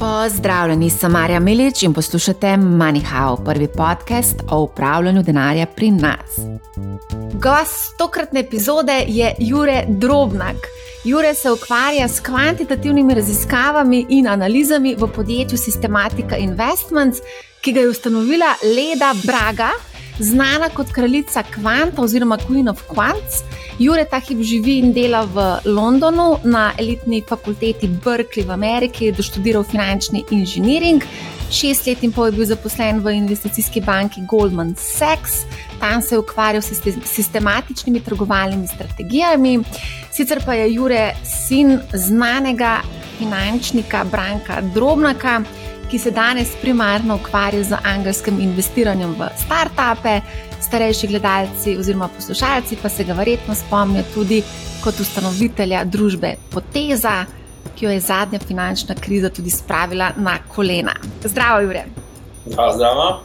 Pozdravljeni, sem Marja Milič in poslušate MoneyHow, prvi podcast o upravljanju denarja pri nas. Gost tokratne epizode je Jure Drobnak. Jure se ukvarja s kvantitativnimi raziskavami in analizami v podjetju Systematica Investments, ki ga je ustanovila Leda Braga, znana kot kraljica kvanta oziroma Queen of Quants. Jure ta hip živi in dela v Londonu na elitni fakulteti Berkeley v Ameriki, je doštudiral finančni inženiring. Šest let in pol je bil zaposlen v investicijski banki Goldman Sachs, tam se je ukvarjal s sistematičnimi trgovalnimi strategijami. Sicer pa je Jure sin znanega finančnika Branka Drobnaka, ki se danes primarno ukvarja z angelskim investiranjem v start-upe starejši gledalci oziroma poslušalci pa se ga verjetno spomnijo tudi kot ustanovitelja družbe Poteza, ki jo je zadnja finančna kriza tudi spravila na kolena. Zdravo, Jure. Zdravo, zdravo.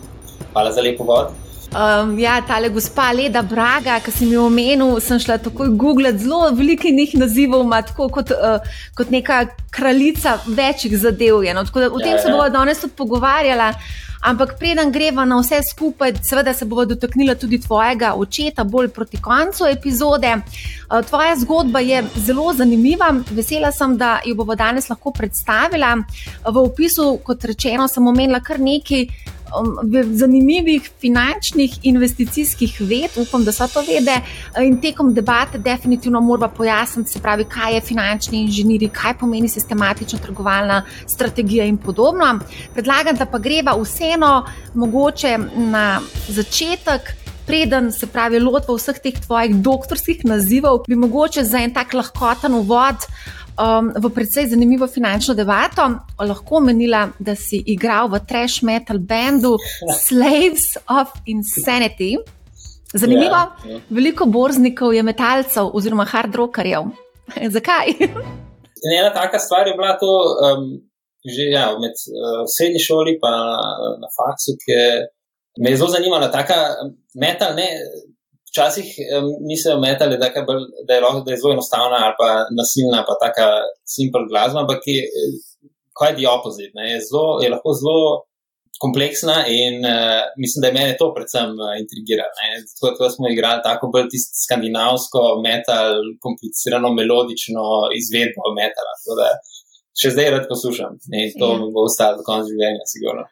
Hvala za lepo vod. Um, ja, tale gospa Leda Braga, ki sem jo omenil, sem šla takoj googlati zelo veliko njih nazivov, ima tako kot, uh, kot neka kraljica večjih zadev. No, tako da o tem ja, se bomo danes tudi pogovarjali. Ampak preden greva na vse skupaj, seveda se bomo dotaknili tudi tvojega očeta, bolj proti koncu epizode. Eh, tvoja zgodba je zelo zanimiva, vesela sem, da jo bomo danes lahko predstavila. V opisu, kot rečeno, sem omenila kar nekaj zanimivih finančnih investicijskih ved, upam, da so to vede. In tekom debate definitivno moramo pojasniti, se pravi, kaj je finančni inženir, kaj pomeni sistematična trgovalna strategija in podobno. Predlagam, da pa greva vseeno mogoče na začetek. Preden se pravi, lotimo vseh teh tvojih doktorskih nazivov, bi mogoče za en tak lahkoten uvod um, v precej zanimivo finančno debato. Lahko menila, da si igral v trash metal bandu Slaves of Insanity. Zanimivo, ja. Ja. veliko borznikov je metalcev oziroma hard rockerjev. Zakaj? Ena taka stvar je bila to um, že ja, med uh, srednji šoli, pa na, na faksu, ki me je zelo zanimala. Taka metal, ne, včasih um, niso metali, da, da, je, da je zelo enostavna ali pa nasilna, pa tako simpel glasba, ampak je kaj di opozit. Je, je lahko zelo kompleksna in uh, mislim, da je mene to predvsem uh, intrigiralo. Tako da smo igrali tako bolj tisto skandinavsko metal, komplicirano, melodično izvedbo metala. Še zdaj rad poslušam in to ja. bo ostalo do konca življenja, sigurno.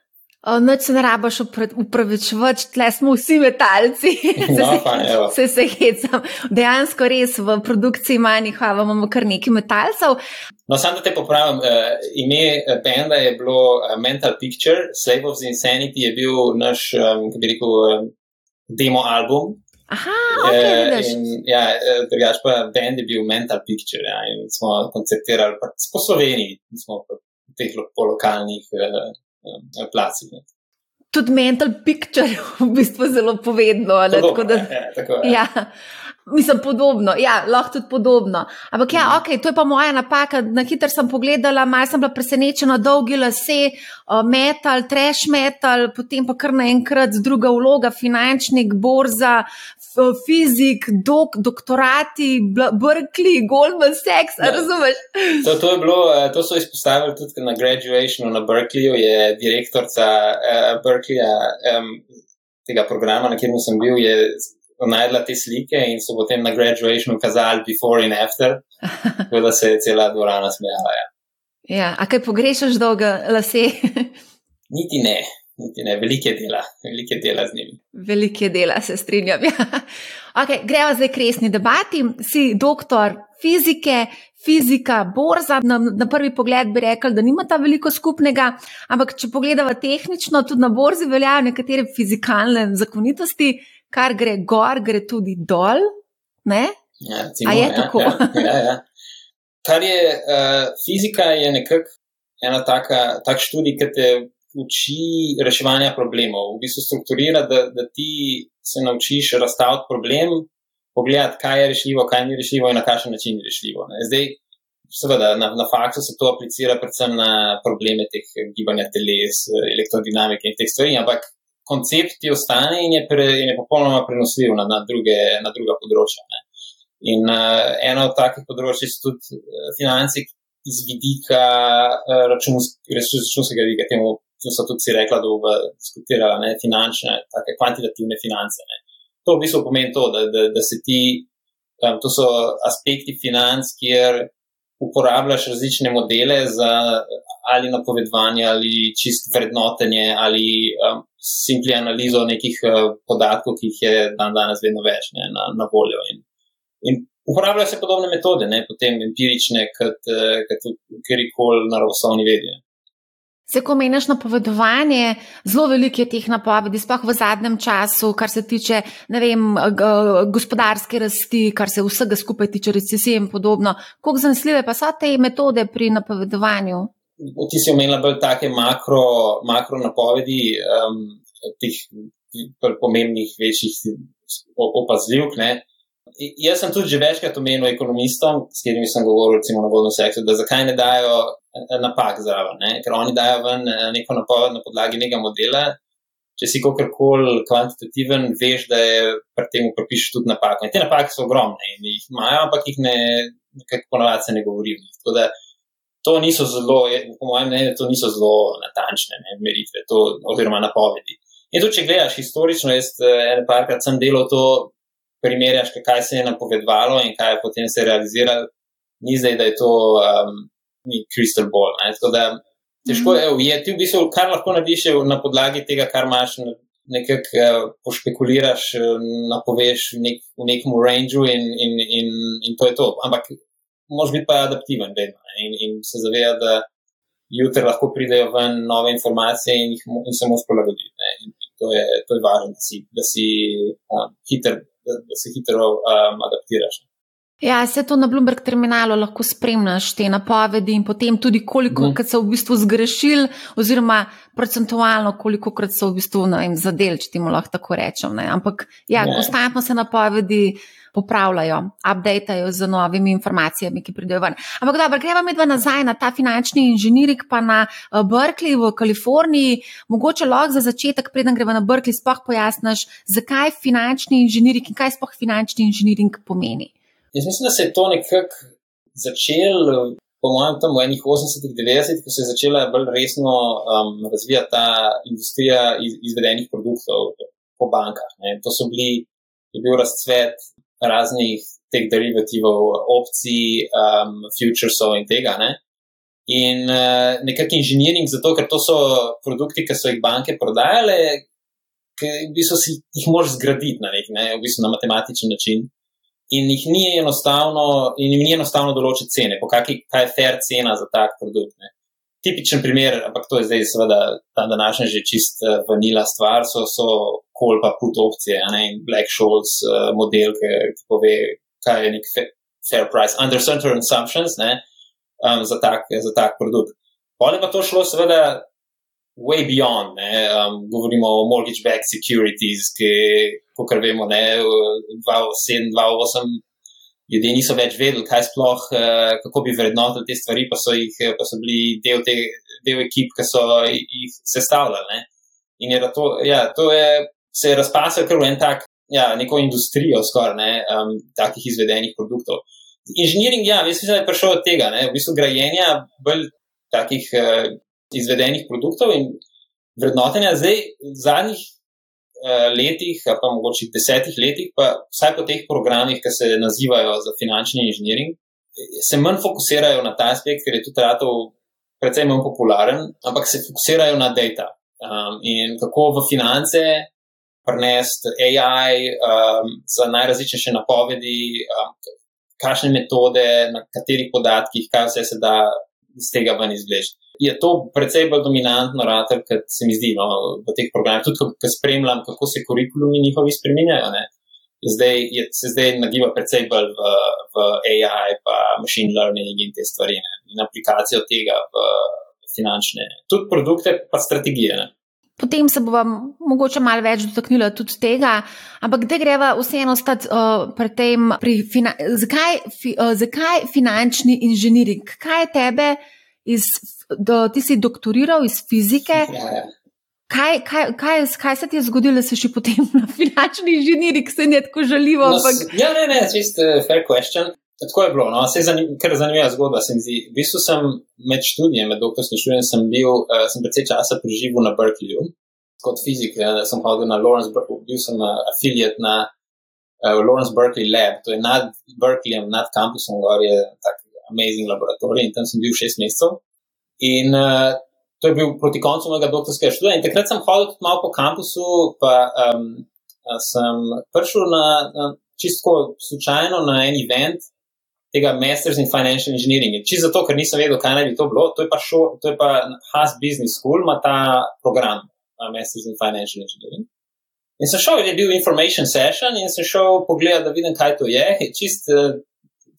Noč se ne rabaš upravičevati, tle smo vsi metalci. No, se se hecam. Dejansko res v produkciji manjha imamo kar nekaj metalcev. No, samo da te popravim. Uh, ime eh, benda je bilo uh, Mental Picture, Slave of the Insanity je bil naš, um, kako bi rekel, um, demo album. Aha, okay, uh, ja, drugač pa bend je bil Mental Picture ja, in smo koncertirali po Sloveniji, smo pa teh po lokalnih. Uh, um, placih. Tudi mental picture je v bistvu zelo povedno. Tako, da, je, tako, ja. Mislim, podobno, ja, lahko tudi podobno. Ampak, ja, ok, to je pa moja napaka. Na hitro sem pogledala, malo sem bila presenečena, dolgi lase, metal, trash metal, potem pa kar naenkrat druga vloga, finančnik, borza, fizik, dok, doktorati, Berkeley, Goldman Sachs, ja. razumeš? To, to, bilo, eh, to so izpostavili tudi na graduationu na Berkeleyju, je direktorica uh, Berkeleyja um, tega programa, na katerem sem bil, je najdla te slike in so potem na graduationu kazali before in after, tako da se je cela dvorana smejala. Ja. Ja, a kaj pogrešaš dolge lase? Niti ne. Ne, velike dela, velike dela z njimi. Velike dela, se strinjam. Ja. Okay, greva zdaj k resni debati. Si doktor fizike, fizika, borza. Na, na prvi pogled bi rekel, da nima ta veliko skupnega, ampak če pogledamo tehnično, tudi na borzi veljajo nekatere fizikalne zakonitosti, kar gre gor, gre tudi dol. Ja, A je ja, tako? Ja, ja, ja. Kar je uh, fizika, je nekako ena taka, tak študij, ki te uči reševanja problemov, v bistvu strukturira, da, da ti se naučiš razstaviti problem, pogledati, kaj je rešljivo, kaj ni rešljivo in na kakšen način je rešljivo. Ne. Zdaj, seveda, na, na faktu se to aplicira predvsem na probleme teh gibanja teles, elektrodinamike in teh stvari, ampak koncept ti ostane in je, pre, in je popolnoma prenosljiv na, na, druge, na druga področja. Ne. In uh, eno od takih področji so tudi uh, finance, iz vidika uh, računskega vidika, temu so tudi si rekla, da bo diskutirala ne, finančne, take kvantitativne finance. Ne. To v bistvu pomeni to, da, da, da se ti, um, to so aspekti financ, kjer uporabljaš različne modele za ali napovedovanje, ali čist vrednotenje, ali um, simpli analizo nekih uh, podatkov, ki jih je dan danes vedno več ne, na, na voljo. In, in uporabljajo se podobne metode, ne, potem empirične, kot, uh, kot kjerkoli naravoslovni vedje. Se, ko meniš napovedovanje, zelo veliko je teh napovedi, sploh v zadnjem času, kar se tiče vem, gospodarske rasti, kar se vsega skupaj tiče recesije in podobno. Kako zanesljive pa so te metode pri napovedovanju? Ti si omenila bolj take makro, makro napovedi um, teh pomembnih, večjih opazljivk. Jaz sem tudi že večkrat omenil ekonomistom, s katerimi sem govoril, recimo na Golden Sexu, da zakaj ne dajo Eh, napak zraven, ne? ker oni dajo ven eh, neko napoved na podlagi nekega modela. Če si kakorkoli kvantitativen, veš, da je pri tem pripišeš tudi napake. Te napake so ogromne in jih imajo, ampak jih ne, nekako ponovadi se ne govori. Tako da to niso zelo, po mojem mnenju, to niso zelo natančne ne, meritve to, oziroma napovedi. In tudi, če gledaš historično, jaz eh, en parkrat sem delal to, primerjaš, kaj se je napovedovalo in kaj je potem se realiziralo, ni zdaj, da je to. Um, ni crystal ball. Ne? Tako da težko mhm. je ujeti, v bistvu, kar lahko narediš na podlagi tega, kar imaš. Nekako uh, pošpekuliraš, uh, napoveš v, nek, v nekem rangeu, in, in, in, in to je to. Ampak moraš biti pa adaptiven, vedno. In, in se zaveda, da jutri lahko pridejo ven nove informacije in, jih, in se moraš prilagoditi. To, je, to je važno, da si, da si, um, hiter, da, da si hitro um, adaptiraš. Ja, se to na Bloomberg terminalu lahko spremljaš, te napovedi in potem tudi, koliko mm. so v bistvu zgrešili, oziroma procentualno, koliko krat so v bistvu zadeli, če ti mu lahko tako rečem. Ne. Ampak ja, yeah. konstantno se napovedi popravljajo, updateajo z novimi informacijami, ki pridejo ven. Ampak dobro, gremo mi dva nazaj na ta finančni inženiring, pa na uh, Berkeley v Kaliforniji. Mogoče lahko za začetek, preden gremo na Berkeley, spoh pojasniš, zakaj finančni inženiring in kaj spoh finančni inženiring pomeni. Jaz mislim, da se je to nekako začelo, po mojem, tam v enih 80-ih, 90-ih, ko se je začela bolj resno um, razvijati ta industrija iz, izvedenih produktov po bankah. Ne. To so bili, je bil razcvet raznih teh derivativov, opcij, um, futuresov in tega. Ne. In uh, nekakšen inženiring, zato ker to so produkti, ki so jih banke prodajale, ki v bistvu si jih moraš zgraditi na nek ne, v bistvu na matematičen način in jih ni enostavno, in jim ni enostavno določiti cene, po kakšni, kaj je fair cena za tak produkt. Ne. Tipičen primer, ampak to je zdaj, seveda, ta današnji že čist uh, vanila stvar, so, so kol pa put opcije, ne, in Black Scholes uh, model, ki, ki pove, kaj je nek fair price, under certain assumptions, ne, um, za, tak, za tak produkt. Pole pa to šlo, seveda, way beyond, ne, um, govorimo o mortgage-backed securities, ki kot vemo, ne, 2007-2008 ljudje niso več vedeli, kaj sploh, uh, kako bi vrednotili te stvari, pa so, jih, pa so bili del, te, del ekip, ki so jih sestavljali. Ne. In je to, ja, to je, se je razpasel kar v en tak, ja, neko industrijo skoraj, ne, um, takih izvedenih produktov. Inženiring, ja, mislim, da je prišel od tega, ne, v bistvu grajenja bolj takih uh, izvedenih produktov in vrednotenja. Zdaj, v zadnjih Eh, letih, pa mogoče desetih letih, pa vsaj po teh programih, ki se nazivajo za finančni inženiring, se manj fokusirajo na ta aspekt, ker je tudi ratov precej manj popularen, ampak se fokusirajo na data. Um, in kako v finance prenesti AI um, za najrazličnejše napovedi, um, kakšne metode, na katerih podatkih, kaj vse se da iz tega ven izvleči je to precej bolj dominantno, rater, kot se mi zdi no, v teh programih. Tudi, ko spremljam, kako se kurikulumi njihovi spremenjajo. Zdaj je, se zdaj nagiba precej bolj v, v AI, pa machine learning in te stvari, ne? in aplikacijo tega v finančne, tudi produkte, pa strategije. Ne? Potem se bomo mogoče malo več dotaknili tudi tega, ampak da greva vseeno stati uh, pri tem, pri fina zakaj, fi uh, zakaj finančni inženiring? Kaj je tebe iz do, ti si doktoriral iz fizike. Ja, ja. Kaj, kaj, kaj, kaj se ti je zgodilo, da si še potem na finančni inženiriji, ki se je tako žaljivo? No, ampak... Ja, ne, ne, čist uh, fair question. tako je bilo, no, se je zanim, kar zanimiva zgodba. V bistvu sem med študijem, med doktorskim študijem, sem bil, uh, sem precej časa preživel na Berkeleyju kot fizik, ja, sem hodil na Lawrence, bil sem uh, afiliat na uh, Lawrence Berkeley Lab, to je nad Berkeleyjem, nad kampusom, gor je tak amazing laboratorij in tam sem bil šest mesecev. In uh, to je bil proti koncu mojega doktorskega študija. In takrat sem hodil tudi malo po kampusu, pa um, sem prišel na, na čisto slučajno na en event tega Masters in Financial Engineering. Čisto zato, ker nisem vedel, kaj naj bi to bilo. To je pa, šo, to je pa Haas Business School, ima ta program uh, Masters in Financial Engineering. In sem šel, je bil information session in sem šel pogledat, da vidim, kaj to je. Čist, uh,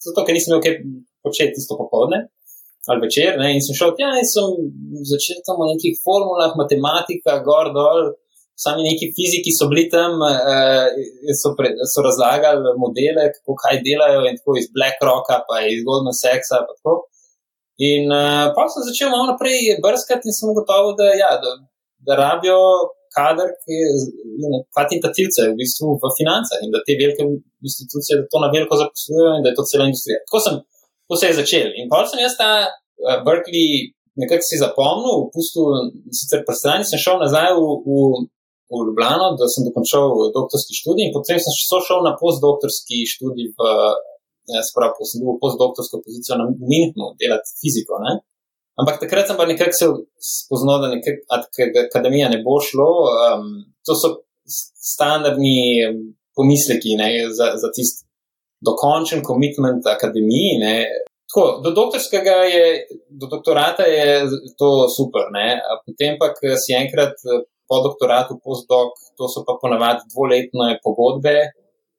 zato, ker nisem imel kaj početi tisto popoldne ali večer. Ne? In sem šel tja in sem začel tam o nekih formulah, matematika, gor dol. Sami neki fiziki so bili tam, uh, so, pre, so razlagali modele, kako kaj delajo, in tako iz BlackRocka, pa iz Goldman Sachsa. In uh, pa sem začel malo naprej brskati in sem ugotovil, da, ja, da, da rabijo kader, ki je kvantitativce v bistvu v financah in da te velike institucije to na veliko zaposlujejo in da je to cela industrija. Tako sem to se je začel. In pa sem jaz ta uh, Berkeley nekako si zapomnil, pustil sicer pri strani, sem šel nazaj v, v, v Ljubljano, da sem dokončal doktorski študij in potem sem šel na postdoktorski študij v. Spravo, ko sem bil v postdoktorsko pozicijo na Münchnu delati fiziko. Ne? Ampak takrat sem pa nekako se spoznal, da nekak, akademija ne bo šlo. Um, to so standardni pomisleki ne, za, za tisti dokončen komitment akademiji. Ne. Tako, do doktorskega je, do doktorata je to super, ne. potem pa si enkrat po doktoratu, postdoc, to so pa ponavadi dvoletne pogodbe.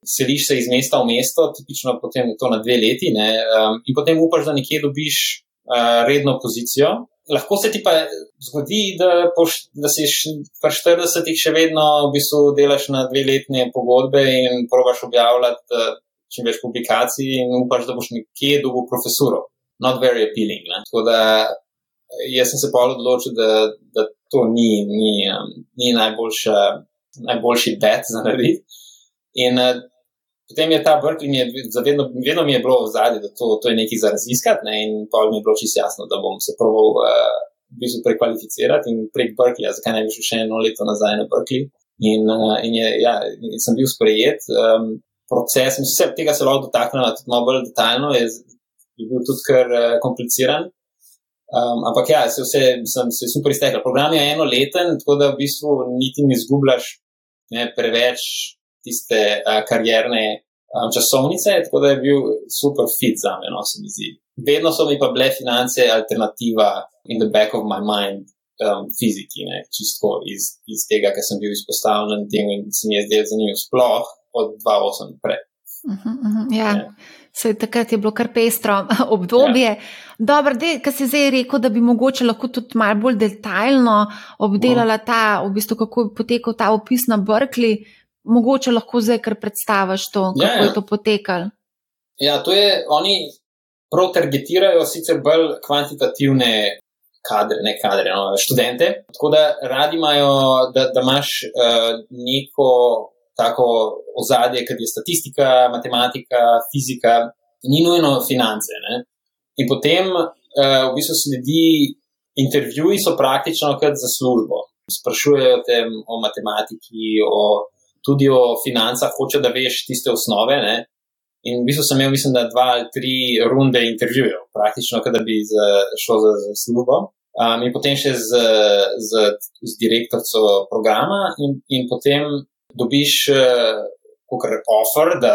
Seliš se iz mesta v mesto, tipično potem to na dve leti, um, in potem upaš, da nekje dobiš uh, redno pozicijo. Lahko se ti pa zgodi, da, poš, da si pri 40-ih še vedno v bistvu delaš na dve letne pogodbe in probaš objavljati čim več publikacij in upaš, da boš nekje dobil profesuro. Not very appealing. Ne? Tako da jaz sem se pa odločil, da, da to ni, ni, um, ni najboljša, najboljši bet za narediti. In uh, potem je ta vrh, in vedno, vedno mi je bilo v zadnji, da to, to je nekaj za raziskati. Ne? In pa mi je bilo čisto jasno, da bom se proval uh, prekvalificirati in prek Berkeleyja, zakaj ne bi šel še eno leto nazaj na Berkeley. In, uh, in, je, ja, sem bil sprejet. Um, proces, in vse tega se lahko dotaknemo tudi malo bolj detaljno, je, je bil tudi kar uh, kompliciran. Um, ampak ja, se vse sem se super iztekel. Program je eno leten, tako da v bistvu niti ne izgubljaš ne, preveč tiste uh, karierne um, časovnice, tako da je bil super fit za me, no se mi zdi. Vedno so mi pa bile finance alternativa in the back of my mind. Um, fiziki, ne, čisto iz, iz tega, ker sem bil izpostavljen temu in se mi je zdelo zanimivo, sploh od 2008 naprej. Uh -huh, uh -huh, ja. Ja. Se, takrat je bilo kar pestro obdobje. Ja. Dobro, kar si zdaj rekel, da bi mogoče lahko tudi malo bolj detaljno obdelala ta, v bistvu, kako je potekal ta opis na Berkeley, mogoče lahko zdaj kar predstaviš to, kako ja, ja. je to potekalo. Ja, to je, oni prav targetirajo sicer bolj kvantitativne kadre, ne kadre, no, študente. Tako da radi imajo, da, da imaš uh, neko tako ozadje, kot je statistika, matematika, fizika, ni nujno finance. Ne? In potem uh, v bistvu sledi intervjuji, so praktično kot za službo. Sprašujejo te o matematiki, o, tudi o financah, hoče da veš tiste osnove. Ne? In v bistvu sem imel, mislim, da dva ali tri runde intervjujev, praktično, da bi z, šlo za, za službo. Um, in potem še z, z, z direktorico programa, in, in potem dobiš uh, offer, da,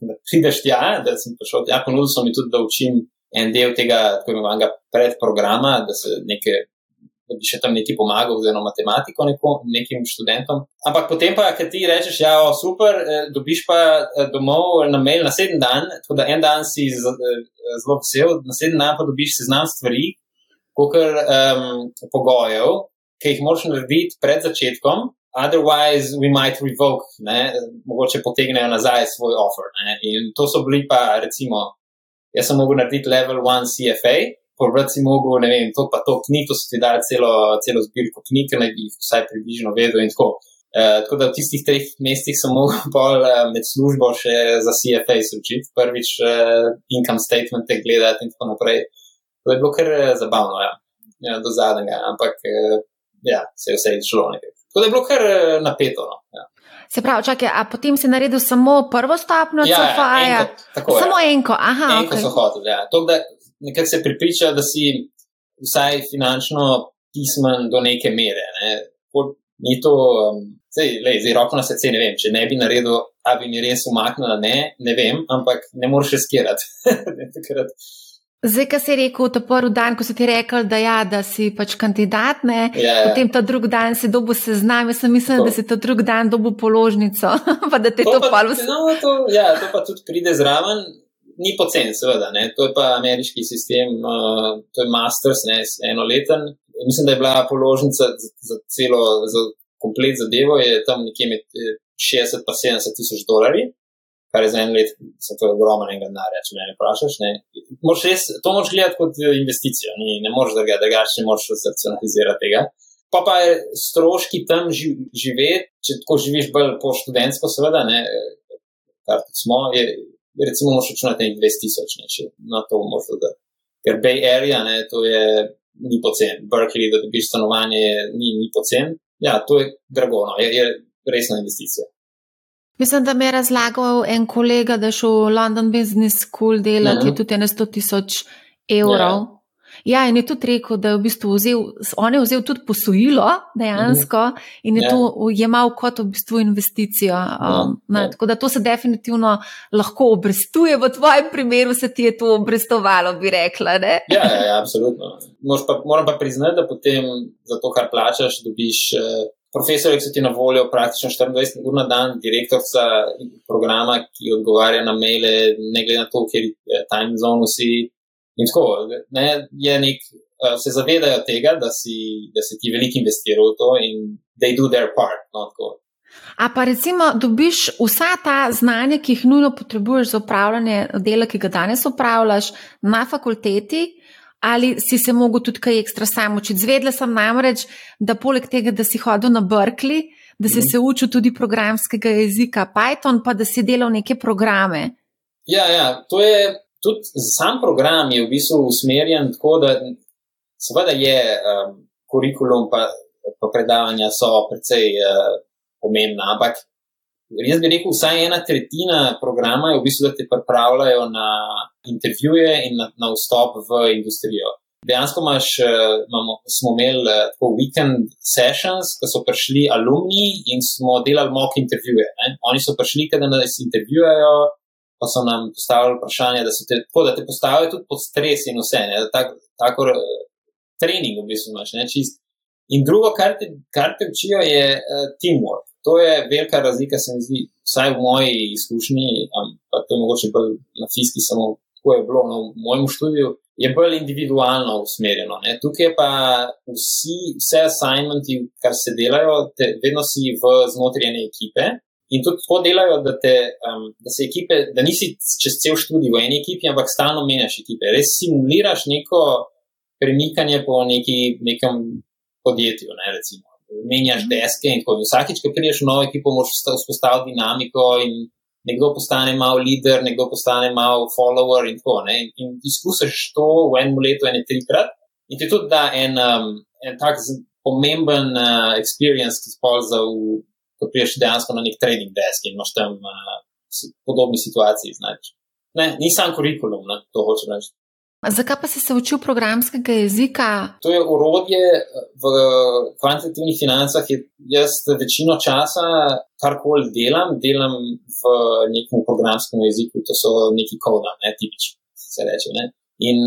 da prideš tja, da sem prišel tja. Ponudil so mi tudi, da učim en del tega tako imenovanega predprograma, da nekaj. Da bi še tam nekaj pomagal, z eno matematiko, neko, nekim študentom. Ampak potem pa, ker ti rečeš, ja, je super, eh, dobiš pa eh, domov na mail naslednji dan, tako da en dan si zelo vesel, naslednji dan pa dobiš seznam stvari, kot um, pogojev, ki jih moraš narediti pred začetkom, otherwise we might revoke, ne, mogoče potegnejo nazaj svoj offer. Ne. In to so bili pa, recimo, jaz sem mogel narediti level 1 CFA, povrati si mogel, ne vem, to pa to knjig, to so ti dali celo, celo zbirko knjig, ki naj bi jih vsaj približno vedel in tako. Uh, tako da v tistih treh mestih sem mogel pol uh, med službo še za CFA učiti, prvič uh, income statement gledati in tako naprej. To je bilo kar zabavno, ja. Ja, do zadnjega, ampak uh, ja, se je vse izšlo nekaj. Tako da je bilo kar napeto. No. Ja. Se pravi, čakaj, a potem si naredil samo prvo stopnjo ja, CFA-ja? Ja, enko, samo ja. enko, aha. Enko okay. so hoteli, ja. To, da nekaj se pripriča, da si vsaj finančno pismen do neke mere. Ne. Ni to, um, zdaj, lej, zdaj roko na srce, ne vem, če ne bi naredil, a bi mi res umaknila, ne, ne vem, ampak ne moreš riskirati. Zdaj, kar si rekel, ta prvi dan, ko si ti rekel, da, ja, da si pač kandidat, ne, ja, ja. potem ta drugi dan si dobil seznam, jaz sem mislil, da si ta drugi dan dobil položnico, pa da te to, to pa vse. No, to, ja, to pa tudi pride zraven, ni pocen, seveda, ne, to je pa ameriški sistem, uh, to je masters, ne, enoleten. Mislim, da je bila položnica za, za celo, za komplet zadevo, je tam nekje med 60 in 70 tisoč dolarji kar je za en let, se to je ogromnega denarja, če me ne vprašaš. Ne. Res, to moš gledati kot investicijo, ni, ne moreš da ga drugače, ne moreš racionalizirati tega. Pa pa je stroški tam živeti, če tako živiš bolj po študentsko, seveda, ne, kar smo, je, recimo, moš računati 2000, ne, če na to moš da. Ker Bay Area, ne, to je ni pocen, Berkeley, da dobiš stanovanje, ni, ni pocen. Ja, to je drago, no, je, je resna investicija. Mislim, da mi je razlagal en kolega, da je šel v London Business School delati, je tudi 100 tisoč evrov. Yeah. Ja. ja, in je tudi rekel, da je v bistvu vzel, on je vzel tudi posojilo dejansko uh -huh. in je yeah. Ja. to jemal kot v bistvu investicijo. Um, yeah. Ja, ne, tako da to se definitivno lahko obrestuje, v tvojem primeru se ti je to obrestovalo, bi rekla. Ja, ja, ja, absolutno. Pa, moram pa priznati, da potem za to, kar plačaš, dobiš. Uh, profesorji so ti na voljo praktično 24 ur na dan, direktorica programa, ki odgovarja na maile, ne glede na to, kje je time zone si. In tako, ne, je nek, uh, se zavedajo tega, da si, da si ti veliko investiral v to in they do their part. No, A pa recimo, dobiš vsa ta znanja, ki jih nujno potrebuješ za upravljanje dela, ki ga danes upravljaš na fakulteti, ali si se mogel tudi kaj ekstra sam učiti. Zvedla sem namreč, da poleg tega, da si hodil na Berkeley, da si mm. se učil tudi programskega jezika Python, pa da si delal neke programe. Ja, ja, to je tudi sam program je v bistvu usmerjen tako, da seveda je um, kurikulum, pa, pa predavanja so precej uh, pomembna, ampak Jaz bi rekel, vsaj ena tretjina programa je v bistvu, da te pripravljajo na intervjuje in na, na vstop v industrijo. Dejansko imaš, eh, imamo, smo imeli eh, tako weekend sessions, ko so prišli alumni in smo delali mock intervjuje. Ne? Oni so prišli, da nas intervjujejo, pa so nam postavili vprašanje, da, te, tako, da te postavijo tudi pod stres in vse. Tak, tako uh, trening v bistvu imaš, ne čist. In drugo, kar te, kar te učijo, je uh, teamwork to je velika razlika, se mi zdi, vsaj v moji izkušnji, pa to je mogoče bolj na fiski, samo tako je bilo no, v mojem študiju, je bolj individualno usmerjeno. Ne. Tukaj pa vsi, vse assignmenti, kar se delajo, te, vedno si v znotraj ene ekipe. In tudi tako delajo, da, te, um, da se ekipe, da nisi čez cel študij v eni ekipi, ampak stalno menjaš ekipe. Res simuliraš neko premikanje po neki, nekem podjetju. Ne, recimo menjaš deske in tako. Vsakič, ko prideš v novo ekipo, moraš vzpostaviti dinamiko in nekdo postane malo leader, nekdo postane malo follower in tako. Ne? In izkusiš to v enem letu, ene trikrat. In ti tudi da en, um, en tak pomemben uh, experience, ki spol za, v, ko prideš dejansko na nek trading desk in imaš tam uh, podobne situacije. Znači. Ne, ni sam kurikulum, ne, to hočem reči. Zakaj pa si se učil programskega jezika? To je urodje v kvantitativnih financah. Jaz večino časa, karkoli delam, delam v nekem programskem jeziku, to so neki koda, ne tipični, se reče. Ne? In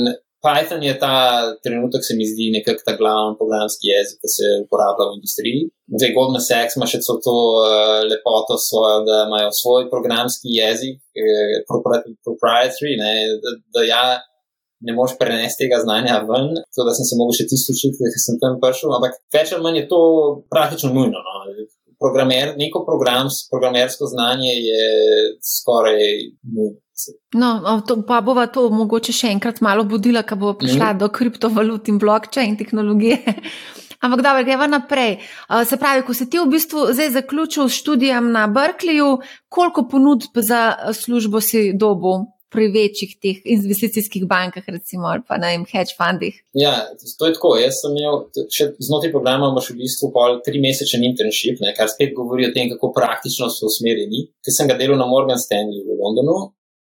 Python je ta trenutek, se mi zdi, nekako ta glavni programski jezik, ki se uporablja v industriji. Zdaj, Goldman Sachs ima še to uh, lepoto svojo, da imajo svoj programski jezik, eh, proprietary, ne, da, da ja ne moreš prenesti tega znanja ven. Tako da sem se mogel še tisto učiti, ker sem tam prišel. Ampak več ali manj je to praktično nujno. No. Programer, neko programs, programersko znanje je skoraj nujno. No, to, pa bova to mogoče še enkrat malo budila, ko bo prišla mm. do kriptovalut in blockchain tehnologije. Ampak dobro, gremo naprej. Se pravi, ko si ti v bistvu zdaj zaključil s študijem na Berkeleyju, koliko ponudb za službo si dobil? Pri večjih teh investicijskih bankah, recimo, ali pa na hedge fundih. Ja, to je tako. Jaz sem imel še znotraj programa, imaš v bistvu pol tri mesečen internship, ne, kar spet govori o tem, kako praktično so usmerjeni. Ker sem ga delal na Morgan Stanley v Londonu.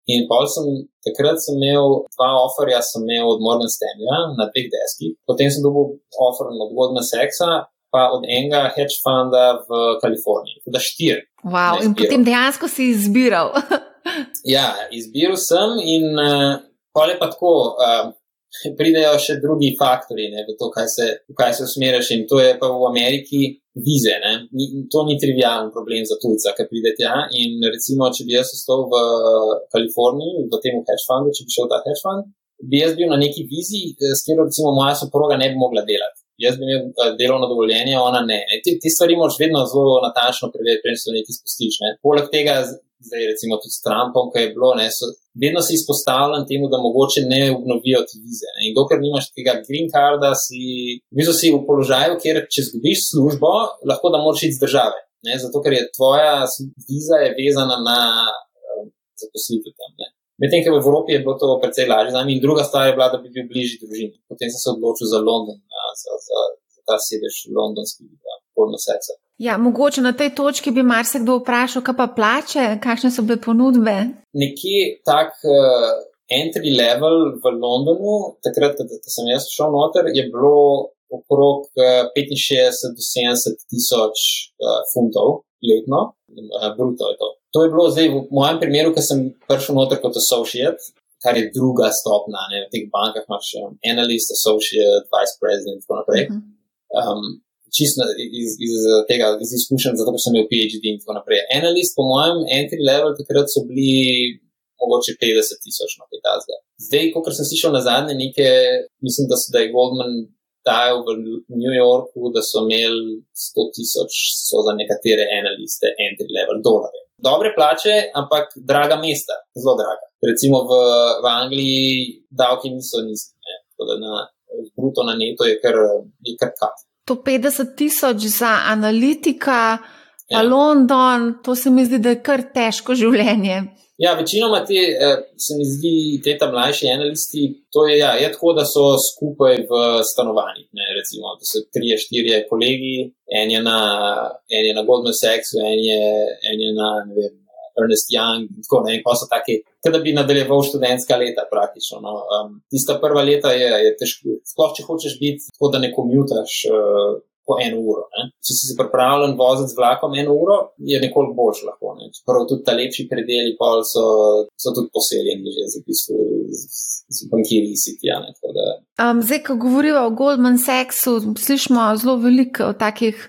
In sem, takrat sem imel dva offerja, sem imel od Morgan Stanleya na dveh deskih, potem sem dobil offer od Goldman Sachsa, pa od enega hedge funda v Kaliforniji. Da štir. Wow, in potem dejansko si izbiral. ja, izbiral sem in uh, pa tako. Uh, Pridejo še drugi faktori, ne, v to, kaj se, kaj se usmerjaš, in to je pa v Ameriki vize. Ni, to ni trivialen problem za tujca, ki pride tja. In recimo, če bi jaz ostal v Kaliforniji, v tem hedge fundu, če bi šel ta hedge fund, bi jaz bil na neki vizi, s katero recimo moja soproga ne bi mogla delati. Jaz bi imel delovno dovoljenje, ona ne. Te, te stvari moraš vedno zelo natančno preveriti, preden se nekaj spustiš. Ne. Poleg tega zdaj recimo tudi s Trumpom, ki je bilo, ne, so, vedno si izpostavljen temu, da mogoče ne obnovijo ti vize. Ne. In dokler nimaš tega green carda, si, si v položaju, kjer če zgubiš službo, lahko da moraš iti z države. Ne, zato, ker je tvoja viza je vezana na uh, zaposlitev tam. Ne. Medtem, ker v Evropi je bilo to precej lažje za nami, in druga stvar je bila, da bi bil bližji družini. Potem sem se odločil za London, za, za, za ta sedež londonski, polno seksa. Ja, mogoče na tej točki bi marsikdo vprašal, kaj pa plače, kakšne so bile ponudbe. Nekje tak uh, entry level v Londonu, takrat, da sem jaz šel noter, je bilo okrog uh, eh, 65 do 70 tisoč uh, funtov letno, uh, bruto je to. To je bilo zdaj v mojem primeru, ker sem prišel noter kot associate. Kar je druga stopna, ne? v teh bankah imaš um, analyst, associate, vice president in tako naprej. Um, čisto iz, iz tega, iz izkušenj, zato sem imel PhD in tako naprej. Analist, po mojem, entry level takrat so bili mogoče 50 tisoč na kaj tazga. Zdaj, ko sem slišal na zadnje neke, mislim, da, so, da je Goldman dajal v New Yorku, da so imeli 100 tisoč za nekatere analiste entry level dolarje. Dobre plače, ampak draga mesta, zelo draga. Recimo v, v Angliji davki niso nizki, tako da na bruto na neto je kar, je kar kat to 50 tisoč za analitika, ja. London, to se mi zdi, da je kar težko življenje. Ja, večinoma te, eh, se mi zdi, te tam mlajši analisti, to je, ja, je tako, da so skupaj v stanovanjih. Ne, recimo, da so tri, štiri kolegi, en je na, en je na Goldman Sachsu, en je, en je na, ne vem, Ernest Young, in tako naprej, pa so taki, da bi nadaljeval študentska leta praktično. No. Um, tista prva leta je, je težko, sploh če hočeš biti tako, da ne komutaš. Uh, Po eno uro. Ne. Če si se pripravljen voziti z vlakom eno uro, je nekoliko boljš lahko. Ne. Prav tudi ta lepši predeli pol so, so tudi poseljeni že z, z, z bankirji sitijane. Um, zdaj, ko govorimo o Goldman Sachsu, slišimo zelo veliko takih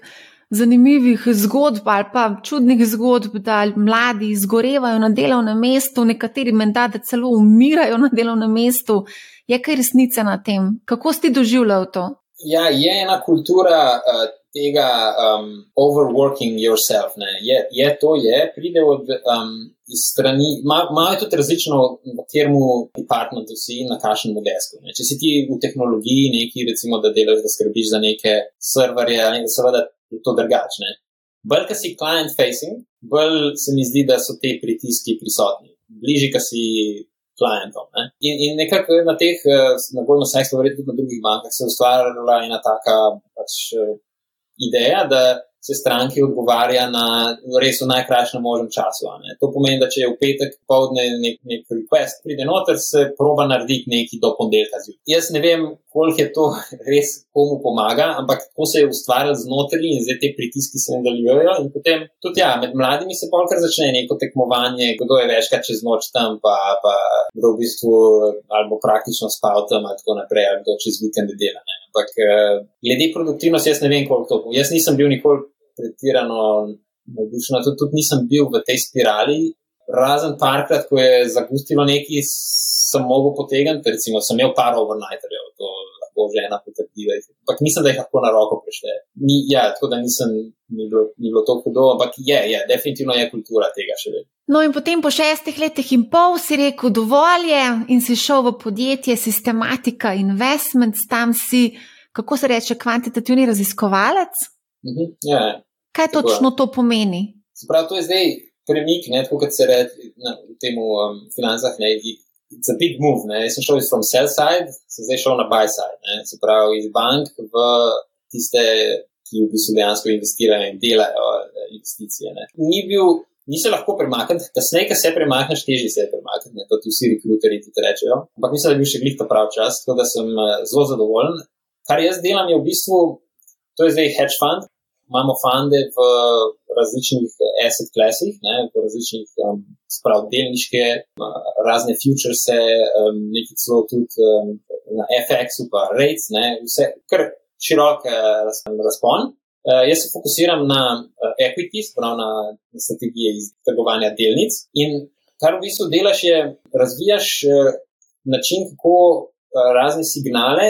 zanimivih zgodb ali pa čudnih zgodb, da mladi izgorevajo na delovnem mestu, nekateri menda, da celo umirajo na delovnem mestu. Je kaj resnice na tem? Kako ste doživljali to? Ja, je ena kultura uh, tega um, overworking yourself. Je, je to, je, pride od um, strani, imajo tudi različno, v katerem departmentu si in na kakšnem desku. Ne. Če si ti v tehnologiji neki, recimo, da delaš, da skrbiš za neke serverje, seveda je to drugačne. Bolj, ki si client facing, bolj se mi zdi, da so te pritiski prisotni, bližje, ki si klientom. Ne? In, in nekako na teh, eh, na bolj nasajstvu, verjetno tudi na drugih bankah, se je ustvarjala ena taka pač, eh, ideja, da se stranki odgovarja na res v najkrajšem možnem času. To pomeni, da če je v petek povdne nek, nek request, pride noter, se proba narediti nekaj do ponedeljka zjutraj. Jaz ne vem, koliko je to res komu pomaga, ampak to se je ustvarjalo znotraj in zdaj te pritiski se nadaljujejo. In potem tudi ja, med mladimi se polkar začne neko tekmovanje, kdo je večkrat čez noč tam, pa, pa kdo v bistvu ali praktično spal tam in tako naprej, ali kdo čez vikend dela. Ne. Ampak eh, glede produktivnosti, jaz ne vem, koliko to. Jaz nisem bil nikoli pretirano navdušen. Tudi, tudi nisem bil v tej spirali. Razen parkrat, ko je zagustilo nekaj, sem mogel potegniti, recimo, sem imel par overnighterjev, to lahko že ena potrdila. Ampak mislim, da jih lahko na roko prešteje. Ni, ja, tako da nisem, ni bilo, ni bilo to hudo, ampak je, je, definitivno je kultura tega še vedno. No, in potem po šestih letih in pol si rekel, dovolj je, in si šel v podjetje Systematica Investments, tam si kako se reče, kvantitativni raziskovalec. Uh -huh. ja, Kaj točno to pomeni? Prav, to je zdaj premik, ne, tako kot se reče v tem um, financah. Ne, It's a big move. Ne. Jaz sem šel iz sell side, sem zdaj šel na buy side. Ne. Se pravi, iz bank v tiste, ki v bistvu dejansko investirajo in delajo eh, investicije. Ne. Ni bil, ni se lahko premakniti, kasneje, ko se premakneš, težje se premakniti. To ti vsi rekruterji ti rečejo. Ampak mislim, da je bil še glih ta prav čas, tako da sem eh, zelo zadovoljen. Kar jaz delam, je v bistvu, to je zdaj hedge fund. Imamo funde v različnih asset klassih, v različnih um, sprav delniške, razne futures, um, nekaj celo tudi um, na FX-u, pa rates, ne, vse kar širok uh, razpon. Uh, jaz se fokusiram na uh, equities, prav na, strategije iz trgovanja delnic. In kar v bistvu delaš, je razvijaš uh, način, kako razne signale,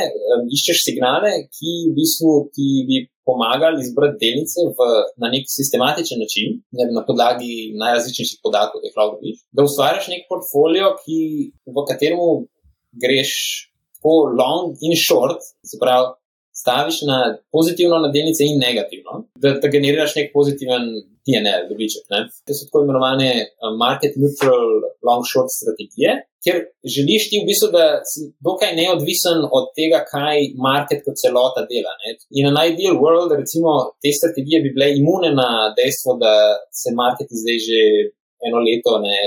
iščeš signale, ki v bistvu ti bi pomagali izbrati delnice v, na nek sistematičen način, ne, na podlagi najrazličnejših podatkov, ki jih lahko dobiš, da ustvariš nek portfolio, ki, v katerem greš tako long in short, se pravi, staviš na pozitivno na delnice in negativno, da, da generiraš nek pozitiven PNL, dobiček. To so tako imenovane uh, market neutral long short strategije, ker želiš ti v bistvu, da si dokaj neodvisen od tega, kaj market kot celota dela. Ne? In na ideal world, recimo, te strategije bi bile imune na dejstvo, da se market zdaj že eno leto ne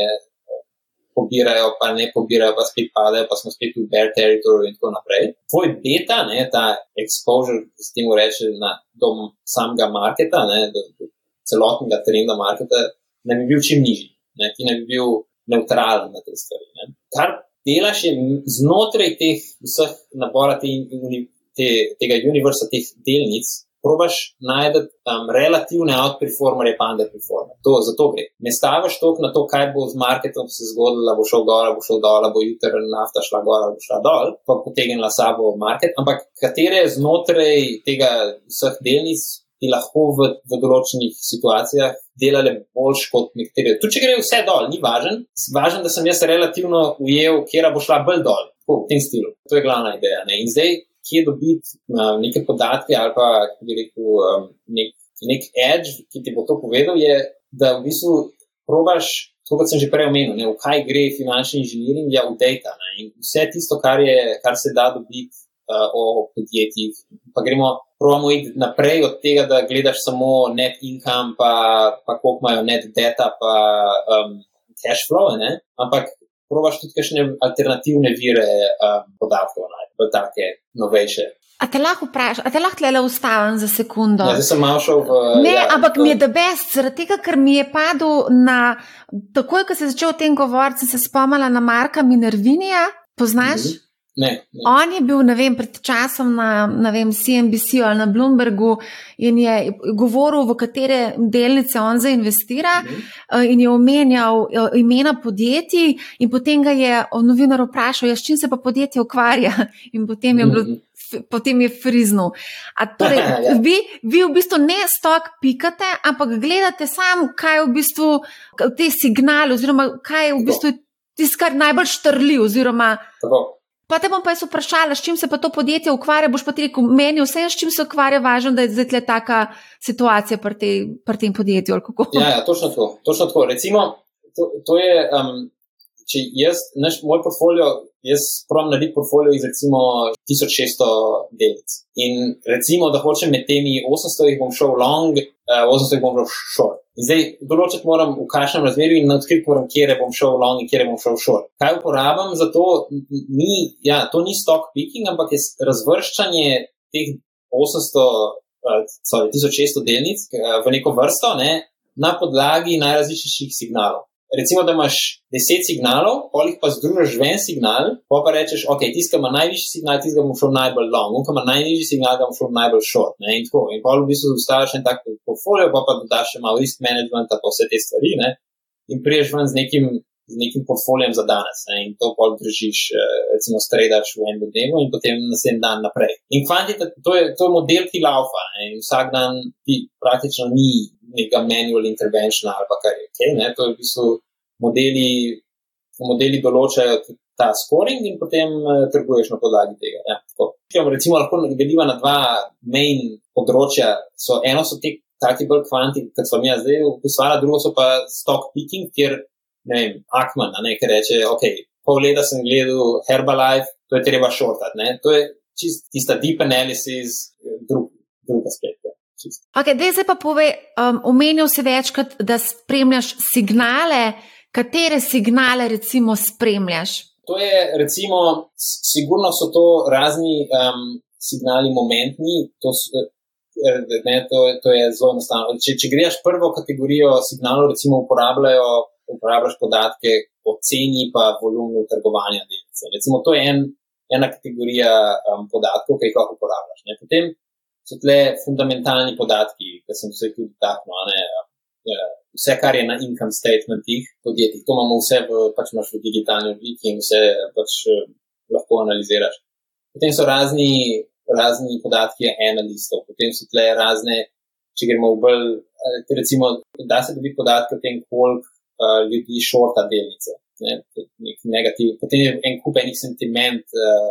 pobirajo, pa ne pobirajo, pa spet padajo, pa smo spet v bear territory in tako naprej. Tvoj beta, ne, ta exposure, ki se temu reče, na dom samega marketa, ne, do, do celotnega trenda marketa, ne bi bil čim nižji, ne, ti ne bi bil neutralen na te stvari. Ne. Kar delaš je znotraj teh vseh nabora te, te, tega univerza, teh delnic, probaš najti um, relativne outperformerje, pa underperformerje. To za to gre. Ne staviš toliko na to, kaj bo z marketom se zgodilo, bo šel gor, bo šel dol, bo jutri nafta šla gor, bo šla dol, pa potegnila sabo market, ampak katere znotraj tega vseh delnic. Ti lahko v, v določenih situacijah delali boljš kot nekateri. Tu, če gre vse dol, ni važen. Važen, da sem jaz relativno ujel, kje bo šla bolj dol, v tem stilu. To je glavna ideja. Ne? In zdaj, kje dobiti uh, neke podatke ali pa rekel, um, nek, nek edge, ki ti bo to povedal, je, da v bistvu probaš, kot sem že prej omenil, ne, v kaj gre finančni inženiring, ja, v data. Ne, in vse tisto, kar, je, kar se da dobiti uh, o podjetjih. Pa gremo, probamo iti naprej od tega, da gledaš samo net income, pa, pa koliko imajo net data, pa um, cash flow, ne, ampak probaš tudi kakšne alternativne vire um, podatkov najti v take novejše. A te lahko vprašam, a te lahko le ustavim za sekundo? Ja, zdaj sem malo šel v. Ne, ja, ampak to... mi je da best, zaradi tega, ker mi je padel na. Takoj, ko si začel o tem govoriti, sem se spomnila na Marka Minervinija. Poznaš? Mm -hmm. Ne, ne. On je bil vem, pred časom na vem, CNBC ali na Bloombergu in je govoril, v katere delnice on zainvestira, mm -hmm. in je omenjal eh, imena podjetij, in potem ga je novinar vprašal, ja, s čim se pa podjetje ukvarja. In potem je, bilo, -hmm. potem je friznil. Torej, ja. vi, vi v bistvu ne stok pikate, ampak gledate sam, kaj je v bistvu te signale, oziroma kaj je v bistvu tisto, kar najbolj štrli. Oziroma, Pa te bom pa jaz vprašala, s čim se pa to podjetje ukvarja. Boš pa ti rekel, meni vse, s čim se ukvarja, važno, da je zdaj tle taka situacija pri, te, pri tem podjetju. Ja, ja, točno tako. Točno tako. Recimo, to, to je, um, če jaz, naš moj portfolio, jaz pravim narediti portfolio iz recimo 1600 delnic. In recimo, da hočem med temi 800, jih bom šel long, uh, 800 jih bom šel short. In zdaj določiti moram, v kakšnem razmerju in odkriti moram, kje bom šel long in kje bom šel short. Kaj uporabljam za to? Ni, ja, to ni stock picking, ampak je razvrščanje teh 800, uh, sorry, 1600 delnic uh, v neko vrsto ne, na podlagi najrazličnejših signalov recimo, da imaš deset signalov, polih pa združiš v en signal, pa pa rečeš, ok, tisti, ki ima najvišji signal, tisti, ki bo šel najbolj long, on, ki ima najnižji signal, ga bo šel najbolj short. Ne? In tako. In pa v bistvu ustaviš en tak portfolio, pa pa dodaš še malo risk management, pa vse te stvari. Ne? In priješ ven z nekim. Z nekim portfolijem za danes, ne? in to pol držiš, eh, recimo, stredaš v enem dnevu, in potem naslednji dan naprej. In kvantita, to je, to je model, ki laufa, ne? in vsak dan ti praktično ni neka manual intervention ali kar je. Okay, ne, to je v bistvu modeli, modeli določajo ta scoring in potem uh, trguješ na podlagi tega. Ja, recimo, lahko deliva na dva main področja. So, eno so te taki bolj kvanti, kot smo mi zdaj opisali, drugo so pa stock picking, kjer, ne vem, Akman, ne, ki reče, ok, pol leta sem gledal Herbalife, to je treba šortati, ne. To je čist tista deep analysis, drug, drug aspekt. Okay, zdaj pa povej, um, omenil si večkrat, da spremljaš signale. Katere signale, recimo, spremljaš? To je, recimo, sigurno so to razni um, signali, momentni. To, eh, ne, to, to je zelo enostavno. Če, če greš prvo kategorijo signalov, recimo, uporabljajo, uporabljaš podatke o ceni in volumnu trgovanja delnice. Recimo, to je en, ena kategorija um, podatkov, ki jih lahko uporabljaš. Ne. Potem so tle fundamentalni podatki, ki sem se tudi dotaknil. Ja, vse, kar je na income statementih podjetij, to imamo vse pač v digitalni obliki in vse pač eh, lahko analiziraš. Potem so razni, razni podatki analistov, potem so tle razne, če gremo v bolj, eh, recimo, da se dobi podatke o tem, koliko uh, ljudi šorta delnice. Ne, negativ, potem je en kup enih sentiment uh,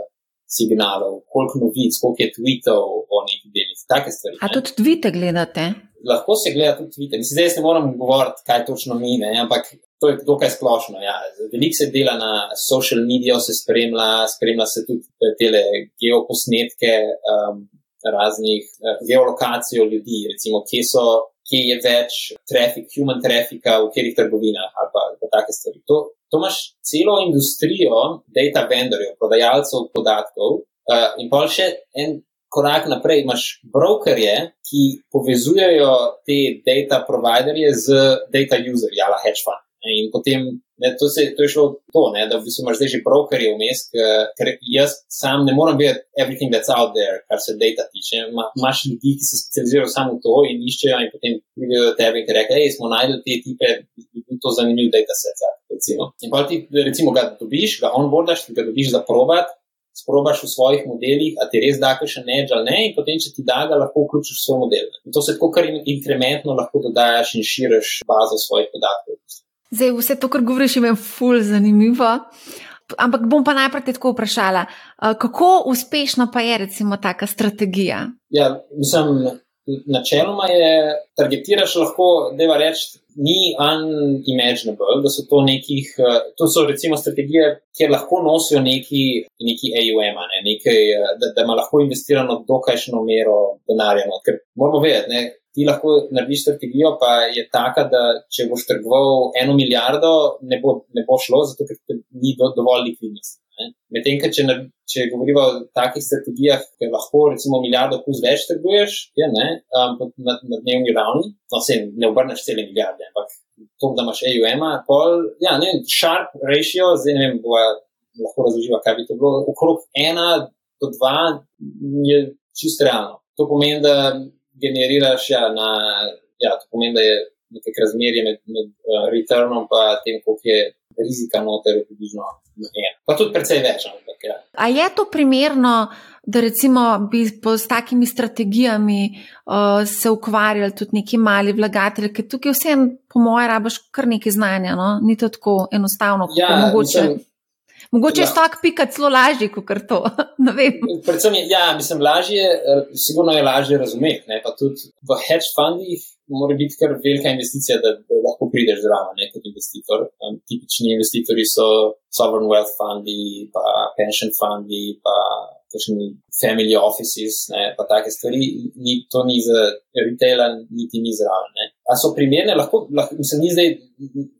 signalov, koliko novic, koliko je tweetov o neki delnici, take stvari. A tudi tvite gledate? lahko se gleda tudi Twitter. Mislim, zdaj ne moram govoriti, kaj točno mi, ne, ampak to je dokaj splošno. Ja. Veliko se dela na social mediju, se spremlja, spremlja se tudi te geoposnetke um, raznih uh, geolokacij ljudi, recimo, kje so. Kje je več trafik, human trafika, v katerih trgovinah ali pa, pa take stvari. To, to imaš celo industrijo data vendorjev, prodajalcev podatkov uh, in pa še en korak naprej imaš brokerje, ki povezujejo te data providerje z data userji, ali hedge fund. In potem ne, to, se, to je šlo to, ne, da v bistvu imaš zdaj že brokerje vmes, ker jaz sam ne morem vedeti everything that's out there, kar se data tiče. Ma, imaš ljudi, ki se specializirajo samo v to in iščejo in potem pridejo do tebe in rečejo, hej, smo najdel te tipe, bi bil to zanimiv data set. Recimo. In pa ti recimo ga dobiš, ga onboardaš, ga dobiš za provat, sprobaš v svojih modelih, a ti res da še ne, ali ne, in potem, če ti da, ga lahko vključiš v svoj model. In to se tako kar inkrementno lahko dodajaš in širiš bazo svojih podatkov. Zdaj, vse to, kar govoriš, je ful zanimivo. Ampak bom pa najprej te tako vprašala, kako uspešna pa je recimo taka strategija? Ja, mislim, načeloma je, targetiraš lahko, da je reči, ni unimaginable, da so to nekih, eh, to so recimo strategije, kjer lahko nosijo neki, neki AUM, ne, nekaj, eh, da, da ima lahko investirano dokajšno mero denarja. No, ker moramo vedeti, ne, ti lahko narediš strategijo, pa je taka, da če boš trgoval eno milijardo, ne bo, ne bo šlo, zato ker ni do, dovolj likvidnosti. Medtem, če, če govorimo o takih strategijah, ki lahko recimo milijardo plus več trguješ, je, ne, um, na, na dnevni ravni, no se ne obrneš cele milijarde, ampak to, da imaš AUM, pol, ja, ne, sharp ratio, zdaj ne vem, bo lahko razloživa, kaj bi to bilo, okrog ena do dva je čisto realno. To pomeni, da generiraš, ja, na, ja, to pomeni, da je nekaj razmerje med, med uh, returnom in tem, koliko je rizika noter, približno ena. Pa tudi precej več. Ampak, ja. A je to primerno, da recimo bi s takimi strategijami uh, se ukvarjali tudi neki mali vlagatelji, ker tukaj vsem, po mojem, rabaš kar nekaj znanja, no? ni to tako enostavno, kot ja, mogoče. Mislim, Mogoče je stok pika celo lažji, kot to. Predvsem je, ja, mislim, lažje, eh, sigurno je lažje razumeti. Ne? Pa tudi v hedge fundih mora biti kar velika investicija, da, da lahko prideš zraven kot investitor. Um, tipični investitorji so sovereign wealth fundi, pa pension fundi, pa kakšni family offices, ne, pa take stvari. Ni, to ni za retail, niti ni zraven. Ne. A so primerne, lahko, lahko mislim, ni zdaj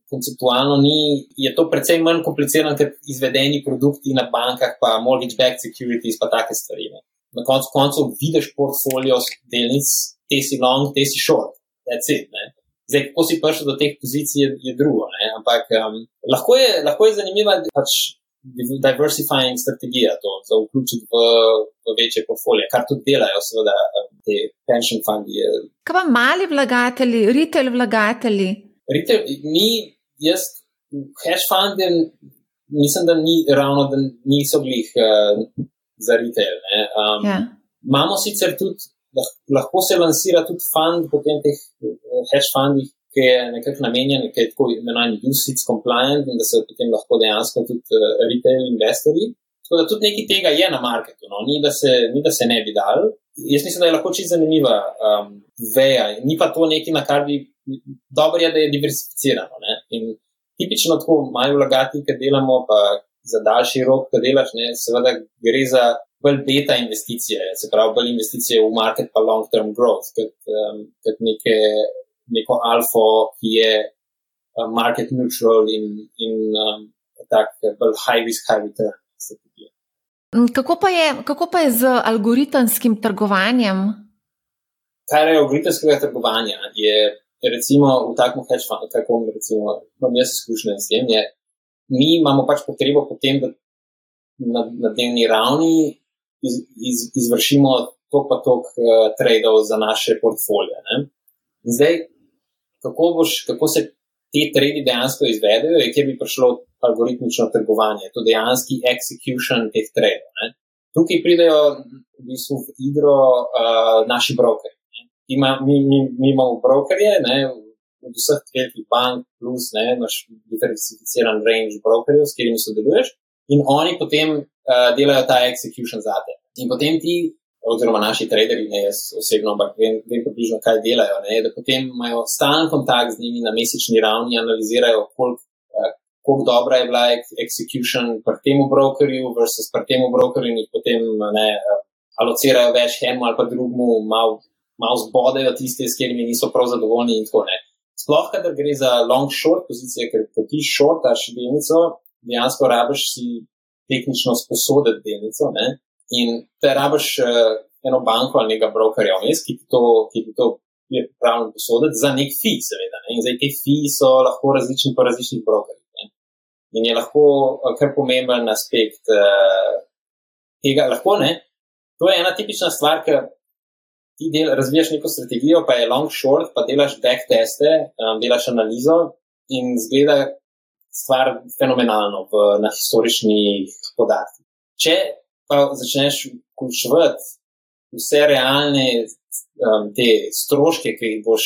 konceptualno, ni, je to precej manj komplicirano, ker izvedeni produkti na bankah, pa mortgage-backed securities, pa take stvari. Ne. Na koncu koncev vidiš portfolio delnic, te si long, te si short that's it. Ne? Zdaj, kako si prišel do teh pozicij, je, je drugo. Ne? Ampak um, lahko, je, lahko je zanimiva pač diversifying strategija to, za vključiti v, v večje portfolio, kar tudi delajo, seveda, um, te pension fundi. Kaj pa mali vlagatelji, retail vlagatelji? Retail, mi, jaz, hedge fundi, mislim, da ni ravno, da niso bili uh, za retail. Um, ja. Imamo sicer tudi lahko se lansira tudi fund, potem teh eh, hedge fundih, ki je nekako namenjen, ki je tako imenovan UCITS compliant in da se potem lahko dejansko tudi uh, retail investorji Tako da tudi nekaj tega je na marketu, no? ni, da se, ni da se ne bi dal. Jaz mislim, da je lahko čisto zanimiva um, veja, ni pa to nekaj, na kar bi dobro je, da je diversificirano. Ne? In tipično tako malo vlagati, ki delamo, pa za daljši rok, ki delaš, ne? seveda gre za bolj beta investicije, se pravi, bolj investicije v market, pa long term growth, kot, um, neke, neko alfa, ki je uh, market neutral in, in um, tak bolj high risk, high return. Mm, kako pa, je, kako pa je z algoritemskim trgovanjem? Kar je algoritemskega trgovanja, je recimo v takem hedge fundu, kako imam jaz izkušnje s tem, je, mi imamo pač potrebo potem, da na, na dnevni ravni iz, iz, izvršimo to pa tok uh, trade-ov za naše portfolio. Zdaj, kako, boš, kako se te trade dejansko izvedejo, je, kjer bi prišlo algoritmično trgovanje, to dejanski execution teh trade-ov. Tukaj pridejo v bistvu v igro uh, naši brokeri. Ima, mi, mi, mi imamo brokerje, ne, od vseh velikih bank, plus ne, naš diversificiran range brokerjev, s katerimi sodeluješ, in oni potem uh, delajo ta execution za te. In potem ti, oziroma naši traderi, ne jaz osebno, ampak vem, vem približno, kaj delajo, ne, da potem imajo stalen kontakt z njimi na mesečni ravni, analizirajo, koliko kako dobra je bila execution pri tem brokerju versus pri tem brokerju in jih potem ne, alocirajo več eno ali pa drugemu, malo mal zbodajo tiste, s katerimi niso prav zadovoljni in tako naprej. Sploh, kadar gre za long short pozicije, ker ko ti shortaš delnico, dejansko rabiš si tehnično sposoditi delnico ne? In te rabiš uh, eno banko ali nekega brokerja vmes, ki ti to, ki ti to je pripravljen posoditi za nek fi, seveda. Ne? In zdaj te fi so lahko različni po različnih brokerjih in je lahko eh, kar pomemben aspekt uh, tega. Lahko, to je ena tipična stvar, ker ti del, razvijaš neko strategijo, pa je long short, pa delaš back teste, um, delaš analizo in zgleda stvar fenomenalno v, na historičnih podatkih. Če pa začneš vključevati vse realne um, te stroške, ki jih boš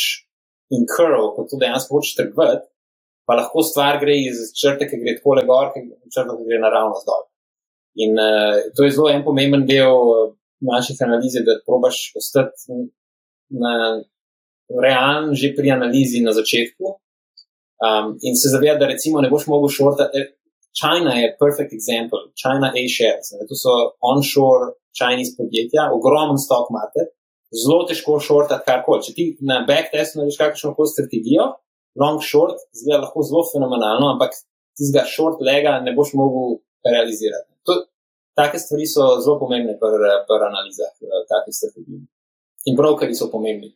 incurral, ko to dejansko hočeš trgovati, pa lahko stvar gre iz črte, ki gre tako le gor, ki črta, ki gre naravno zdol. In uh, to je zelo en pomemben del uh, naših analiz, da probaš ostati na realen, že pri analizi na začetku. Um, in se zavedati, da recimo ne boš mogel šortati. China je perfect example, China A-shares, to so onshore Chinese podjetja, ogromen stock market, zelo težko šortati karkoli. Če ti na backtestu narediš kakšno koli strategijo, long short, zgleda lahko zelo fenomenalno, ampak tistega short lega ne boš mogel realizirati. To, take stvari so zelo pomembne pri analizah eh, takih strategij. In brokeri so pomembni.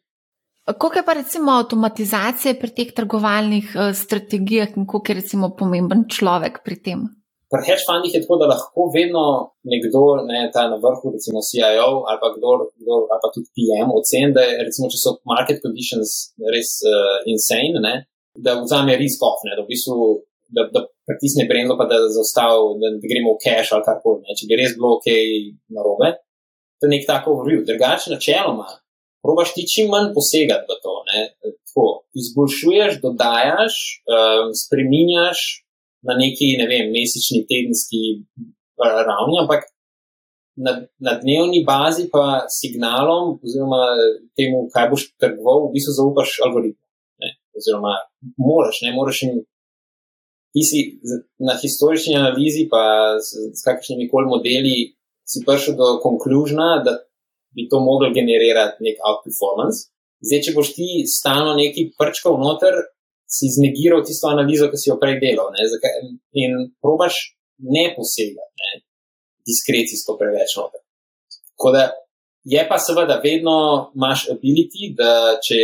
Kako je pa recimo avtomatizacija pri teh trgovalnih uh, strategijah in koliko je recimo pomemben človek pri tem? Pri hedge fundih je tako, da lahko vedno nekdo, ne, ta na vrhu, recimo CIO ali pa, kdor, kdor, ali pa tudi PM, oceni, da je, recimo, če so market conditions res uh, insane, ne, da vzame risk off, ne, da v bistvu da, da pritisne brendo, pa da zaustavi, da, da gremo v cache ali karkoli. Če bi res bilo ok narobe, to je nek tako overview. Drugače, načeloma, probaš ti čim manj posegati v to. Tako, izboljšuješ, dodajaš, um, spreminjaš na neki, ne vem, mesečni, tedenski eh, ravni, ampak na, na dnevni bazi pa signalom, oziroma temu, kaj boš trgoval, v bistvu zaupaš algoritmu. Ne? Oziroma, moraš, ne moraš jim. Ti si na historični analizi, pa s, s kakšnimi koli modeli, si prišel do konkluzna, da bi to mogel generirati nek outperformance. Zdaj, če boš ti stalno neki prčkal noter, si znegiral tisto analizo, ki si jo prej delal. Ne, in probaš ne posegati, ne, diskrecijsko preveč noter. Tako da je pa seveda vedno imaš ability, da če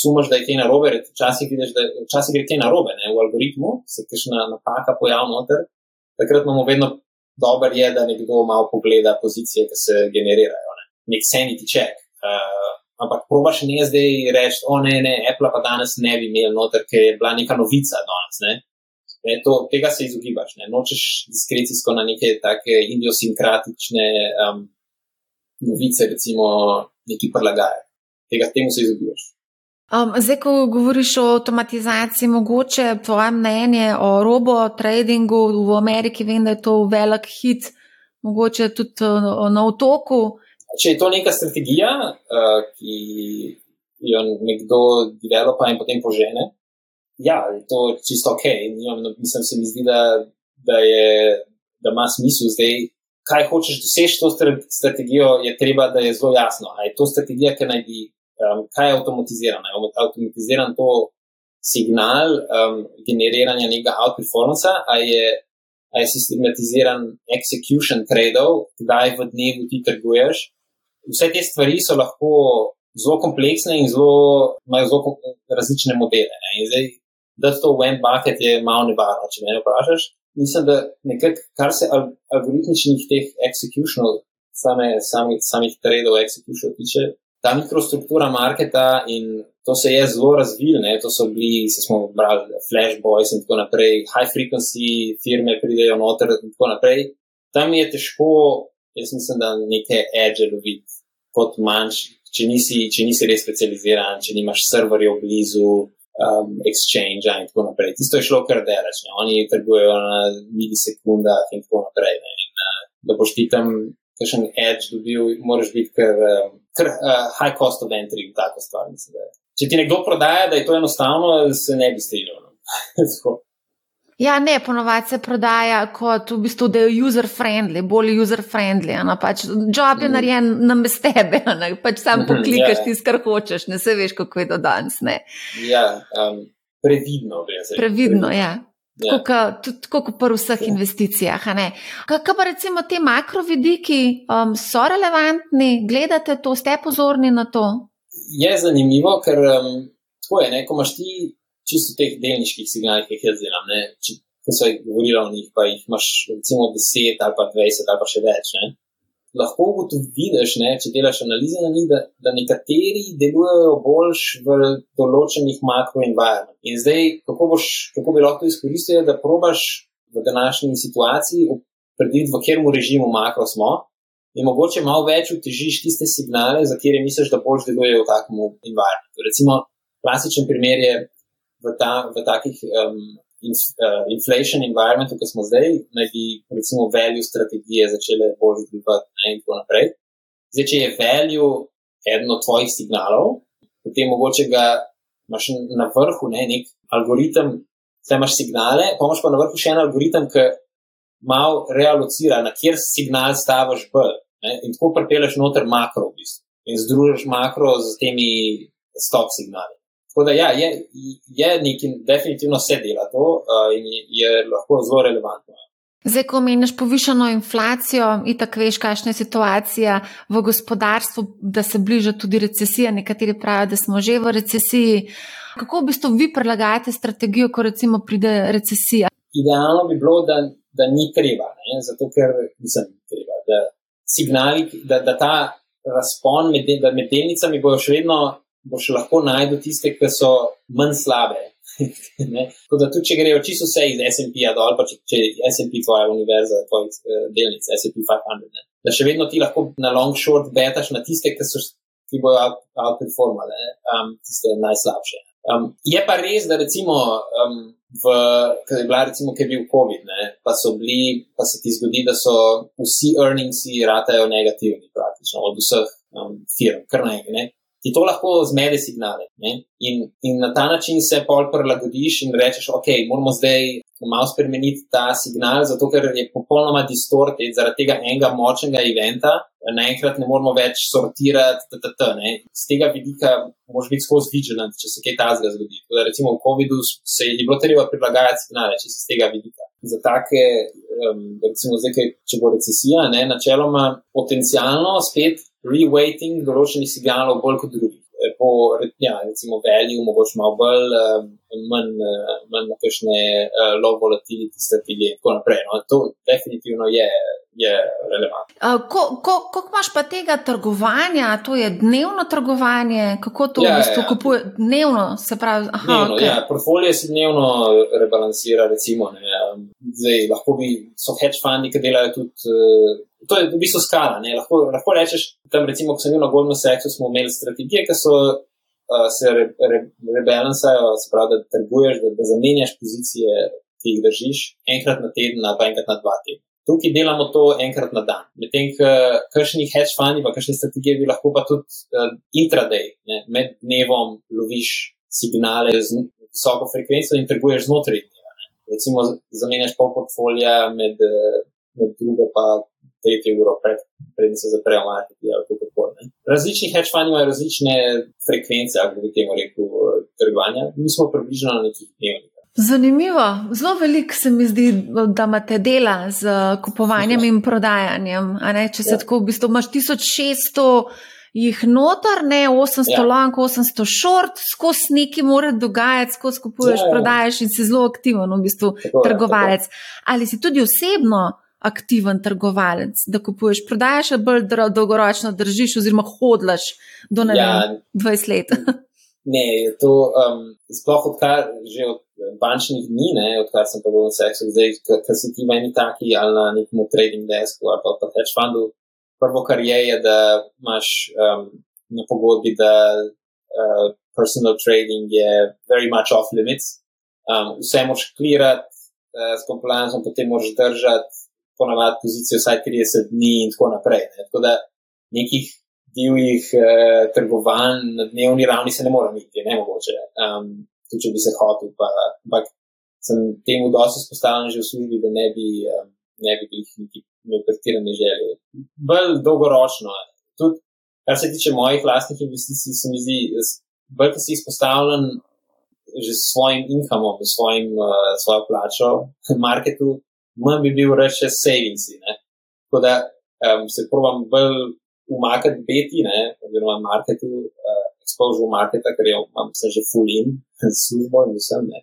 sumaš, da je kaj narobe, včasih vidiš, da včasih gre kaj narobe ne, v algoritmu, se kakšna napaka pojavi noter, takrat imamo vedno dober je, da nekdo malo pogleda pozicije, ki se generirajo. Ne. Nek sanity check. Uh, ampak probaš ne zdaj reči, o ne, ne, Apple pa danes ne bi imel noter, ker je bila neka novica danes. Ne? Ne, to, tega se izogibaš, ne? nočeš diskrecijsko na neke take idiosinkratične um, novice, recimo, neki prelagaje. Tega temu se izogibaš. Um, zdaj, ko govoriš o avtomatizaciji, mogoče tvoje mnenje o robo tradingu v Ameriki, vem, da je to velik hit mogoče tudi na otoku. Če je to neka strategija, ki jo nekdo developa in potem požene, ja, je to čisto ok. Mislim, se mi zdi, da, da, je, da ima smisel zdaj. Kaj hočeš doseči to strategijo, je treba, da je zelo jasno. Ali je to strategija, ki naj bi, um, kaj je avtomatizirana? Je avtomatiziran to signal um, generiranja nekega outperformance, ali je, je sistematiziran execution trade-off, kdaj v dnevu ti trguješ. Vse te stvari so lahko zelo kompleksne in zelo, imajo zelo različne modele. Ne? In zdaj, da to v en bucket je malo nevarno, če me vprašaš. Mislim, da nekaj, kar se algoritmičnih teh executionov, same, samih, samih trade-ov execution tiče, ta mikrostruktura marketa in to se je zelo razvilo. To so bili, se smo brali, flash boys in tako naprej, high frequency firme pridejo noter in tako naprej. Tam je težko, jaz mislim, da nekaj edge loviti kot manjši, če nisi, če nisi res specializiran, če nimaš serverjev blizu. Um, exchange in tako naprej. Tisto je šlo kar delač, oni trgujejo na milisekundah in tako naprej. In, uh, da boš ti tam kakšen edge dobil, moraš biti kar, um, kar uh, high cost of entry v tako stvar. Mislim, Če ti nekdo prodaja, da je to enostavno, se ne bi strinjal. No. ja, ne, ponovadi se prodaja kot v bistvu, da je user-friendly, bolj user-friendly. Pač, job je mm. narejen na mestu tebe, pač sam mhm, poklikaš ja. tisto, kar hočeš, ne se veš, kako je to danes. Ja, um, previdno, rekel. Previdno, ja. Ja. Tako kot pri vseh ja. investicijah. Kaj pa recimo te makrovidiki um, so relevantni, gledate to, ste pozorni na to? Je zanimivo, ker um, tako je, ne, ko imaš ti čisto teh delniških signalih, ki jih jaz delam, ne, če, ko so jih govorili o njih, pa jih imaš recimo 10 ali pa 20 ali pa še več. Ne lahko ugotoviš, če delaš analize na njih, da, da nekateri delujejo boljš v določenih makroenvironmentih. In zdaj, kako, boš, kako bi lahko izkoristil, da probaš v današnji situaciji predvideti, v katerem režimu makro smo. In mogoče malo več utežiš tiste signale, za katere misliš, da boš delujejo v takem environmentu. Recimo, klasičen primer je v, ta, v takih um, inf, uh, inflation environmentu, ki smo zdaj, naj bi recimo value strategije začele bolj združevati in tako naprej. Zdaj, če je value eden od tvojih signalov, potem mogoče ga imaš na vrhu ne, nek algoritem, zdaj imaš signale, pa imaš pa na vrhu še en algoritem, ki malo realocira, na kjer signal staviš B. Ne, in tako pripeleš noter makro v bistvu. In združiš makro z temi stop signali. Tako da ja, je, je nekaj, definitivno se dela to uh, in je, je lahko zelo relevantno. Zdaj, ko meniš povišeno inflacijo in tako veš, kakšna je situacija v gospodarstvu, da se bliža tudi recesija, nekateri pravijo, da smo že v recesiji. Kako v bistvu vi prilagajate strategijo, ko recimo pride recesija? Idealno bi bilo, da, da ni treba, ne? zato ker nisem treba, da signali, da, da ta razpon med, med delnicami bojo še vedno boš lahko najdel tiste, ki so manj slabe. Tako da tudi, če grejo čisto vse iz SP-ja dol, pa če, če je SP tvoja univerza, tvoj uh, delnic, SP 500, ne? da še vedno ti lahko na long short betaš na tiste, ki, so, ki bojo outperformale, um, tiste najslabše. Um, je pa res, da recimo, um, v, kad je bila recimo, ker je bil COVID, ne, pa so bili, pa se ti zgodi, da so vsi earningsi ratajo negativni praktično od vseh um, firm, kar naenkrat ti to lahko zmede signale. In, in na ta način se pol prilagodiš in rečeš, ok, moramo zdaj malo spremeniti ta signal, zato ker je popolnoma distorted zaradi tega enega močnega eventa. Naenkrat ne moramo več sortirati, t, t, t, z tega vidika moraš biti skozi vigilant, če se kaj tazga zgodi. Da, recimo v COVID-u se je bilo treba prilagajati signale, če se z tega vidika. Za take, um, recimo zdaj, če bo recesija, ne, načeloma potencialno spet reweighting določenih signalov bolj kot drugih. Eh, po, ja, recimo, value, mogoče malo bolj, uh, manj, uh, manj na kakšne low volatility strategije in tako naprej. No, to definitivno je, je relevantno. Koliko ko, ko imaš pa tega trgovanja, to je dnevno trgovanje, kako to ja, v bistvu ja. kupuje? Dnevno se pravi. Aha, dnevno, okay. ja, portfolio se dnevno rebalansira, recimo. Ne, um, zdaj, lahko bi so hedge fundi, ki delajo tudi. To je v bistvu skala. Lahko, lahko rečeš, tam recimo, ko sem bil na Goldman Sachsu, smo imeli strategije, ki so uh, se re, re, rebalansajo, se pravi, da trguješ, da, da zamenjaš pozicije, ki jih držiš enkrat na teden ali pa enkrat na dva tedna. Tukaj delamo to enkrat na dan. Medtem, kakšnih hedge fundi, pa kakšne strategije bi lahko pa tudi uh, intraday, ne, med dnevom loviš signale z visoko frekvenco in trguješ znotraj dneva. Ne. Recimo, zamenjaš pol portfolija med, eh, med drugo pa tretje uro pred, predtem se zaprejo marketi ali kako koli. Različni hedge fundi imajo različne frekvence, ako bi temu rekel, trgovanja. Mi smo približno na nekih dnevnih. Zanimivo, zelo veliko se mi zdi, da imate dela z kupovanjem in prodajanjem. Če se ja. tako v bistvu imaš 1600 jih noter, ne 800 ja. long, 800 short, skozi neki mora dogajati, skozi kupuješ, ja, ja. prodajaš in si zelo aktiven, v bistvu tako, trgovalec. Tako. Ali si tudi osebno aktiven trgovalec, da kupuješ, prodajaš, ali bolj dolgoročno držiš, oziroma hodlaš do ja. 20 let? Ne, to um, sploh odkar že od bančnih dni, ne, odkar sem pa v seksu, zdaj, ker si ti meni taki ali na nekem trading desku ali pa pa hedge fundu. Prvo, kar je, je, da imaš um, na pogodbi, da uh, personal trading je very much off limits. Um, vse moš klirati uh, s compliance, potem moš držati ponavadi pozicijo vsaj 30 dni in tako naprej. Ne. Tako da nekih divjih uh, trgovanj na dnevni ravni se ne more imeti, ne mogoče. Um, tudi če bi se hotel. Pa, ampak sem temu dosti izpostavljen že v službi, da ne bi, um, ne bi jih imel pretirane želje. Bolj dolgoročno. Tudi, kar se tiče mojih vlastnih investicij, se mi zdi, bolj, da si izpostavljen že s svojim inkomom, s svojim, uh, svojo plačo marketu, manj bi bil reče savingsi. Tako da um, se provam bolj umakati beti, ne, oziroma marketu. Uh, exposure marketa, ker je, imam se že full in službo in vsem. Ne.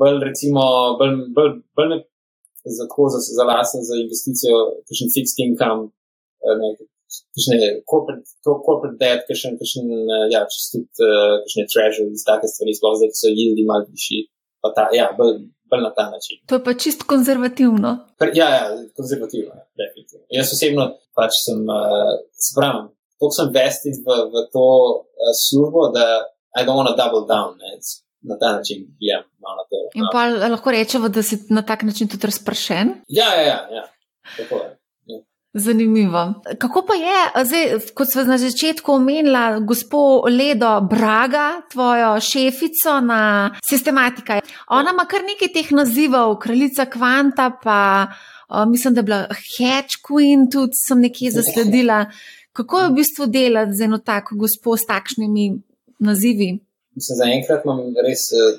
Bolj, recimo, bolj, bolj, bolj me za, za, za lasen za investicijo, kakšen fixed income, eh, ne, kakšne corporate, corporate debt, kakšen, kakšen, eh, ja, čisto tudi, eh, kakšne treasury, take stvari, sploh zdaj, ki so yieldi malo višji, pa ta, ja, bolj, bolj na ta način. To je pa čisto konzervativno. Ja, ja, konzervativno, ja, definitivno. Jaz osebno pač sem, uh, spravim, tako sem vestil v, v to uh, službo, da I don't want to double down. Ne. Na ta način gledam na to. In pa uh, lahko rečemo, da si na tak način tudi razpršen? Ja, ja, ja. ja. Tako je. Zanimivo. Kako pa je, zdaj, kot smo na začetku omenila, gospod Ledo Braga, tvojo šefico na sistematika. Ona ima kar nekaj teh nazivov, kraljica kvanta, pa uh, mislim, da je bila Hedge Queen, tudi sem nekje zasledila. Kako je v bistvu delati z eno tako gospod s takšnimi nazivi? Mislim, za enkrat imam res uh,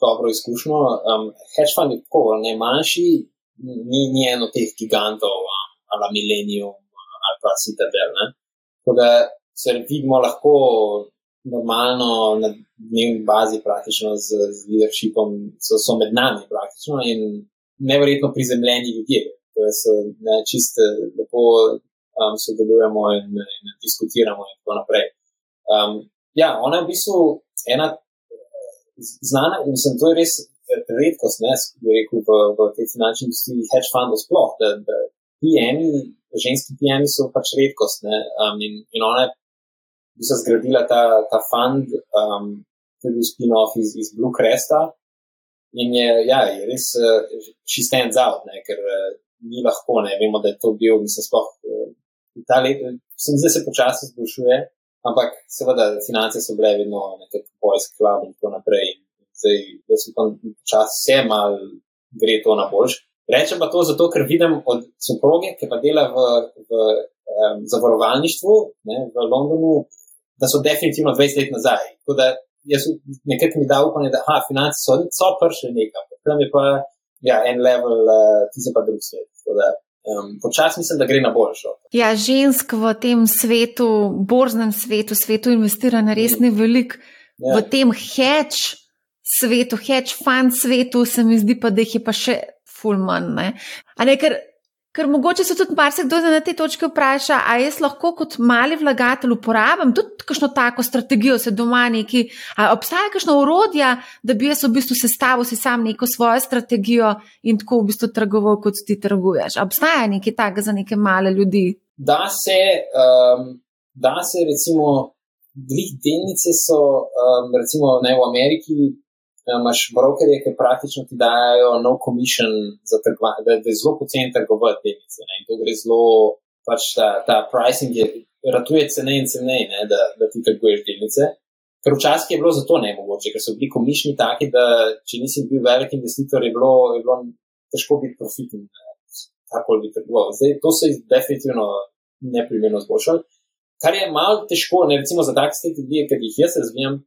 dobro izkušnjo. Um, hedge fund je tako, ne manjši, ni, ni eno teh gigantov, ali Millennium, ali pa Citadel. Tako da se vidimo lahko normalno na dnevni bazi, praktično z, z leadershipom, so, so med nami praktično in nevrjetno prizemljeni ljudje. To je so, ne, čiste lepo um, sodelujemo in, in diskutiramo in tako naprej. Um, ja, ona je v bistvu ena znana in mislim, to je res redkost, ne, bi rekel, v, v tej finančni industriji, hedge fundov sploh, da, da PM-i, ženski PM-i so pač redkost, ne, um, in, in ona je v bistvu zgradila ta, ta fund, um, tudi spin-off iz, iz Blue Cresta, in je, ja, je res, uh, she stands out, ne, ker uh, ni lahko, ne, vemo, da je to bil, mislim, sploh uh, ta let, se mi zdi, da se počasi izboljšuje, ampak seveda finance so bile vedno nekaj boys club in tako naprej. Zdaj, jaz upam, počasi vse mal gre to na boljš. Rečem pa to zato, ker vidim od soproge, ki pa dela v, v um, zavarovalništvu ne, v Londonu, da so definitivno 20 let nazaj. Tako da jaz nekaj mi da upanje, da aha, finance so, so prišli nekam, tam je pa ja, en level, uh, ti se pa drug svet. Um, Počasno mislim, da gre na boljšo. Ja, žensk v tem svetu, borznem svetu, svetu investiranja, res ne veliko. Ja. V tem hedge svetu, hedge fund svetu, se mi zdi pa, da jih je pa še fulman. Ker Ker mogoče se tudi marsikdo na te točke vpraša, ali jaz lahko kot mali vlagatelj uporabim tudi kakšno tako strategijo, se doma neki, ali obstaja kakšno urodje, da bi jaz v bistvu sestavil si sam neko svojo strategijo in tako v bistvu trgoval, kot ti trguješ. Obstaja nekaj takega za neke male ljudi? Da se, um, da se recimo, delnice so, um, recimo ne v Ameriki, imaš brokerje, ki praktično ti dajo no commission za trgovanje, da, da je zelo poceni trgovati delnice. In to gre zelo, pač ta, ta pricing je, ratuje cene in cene, ne? da, da ti trguješ delnice. Ker včasih je bilo zato ne mogoče, ker so bili komišni taki, da če nisi bil velik investitor, je bilo, je bilo težko biti profiten, kako bi trgoval. Zdaj, to se je definitivno neprimerno zboljšalo. Kar je malo težko, ne recimo za take strategije, ki jih jaz razvijam,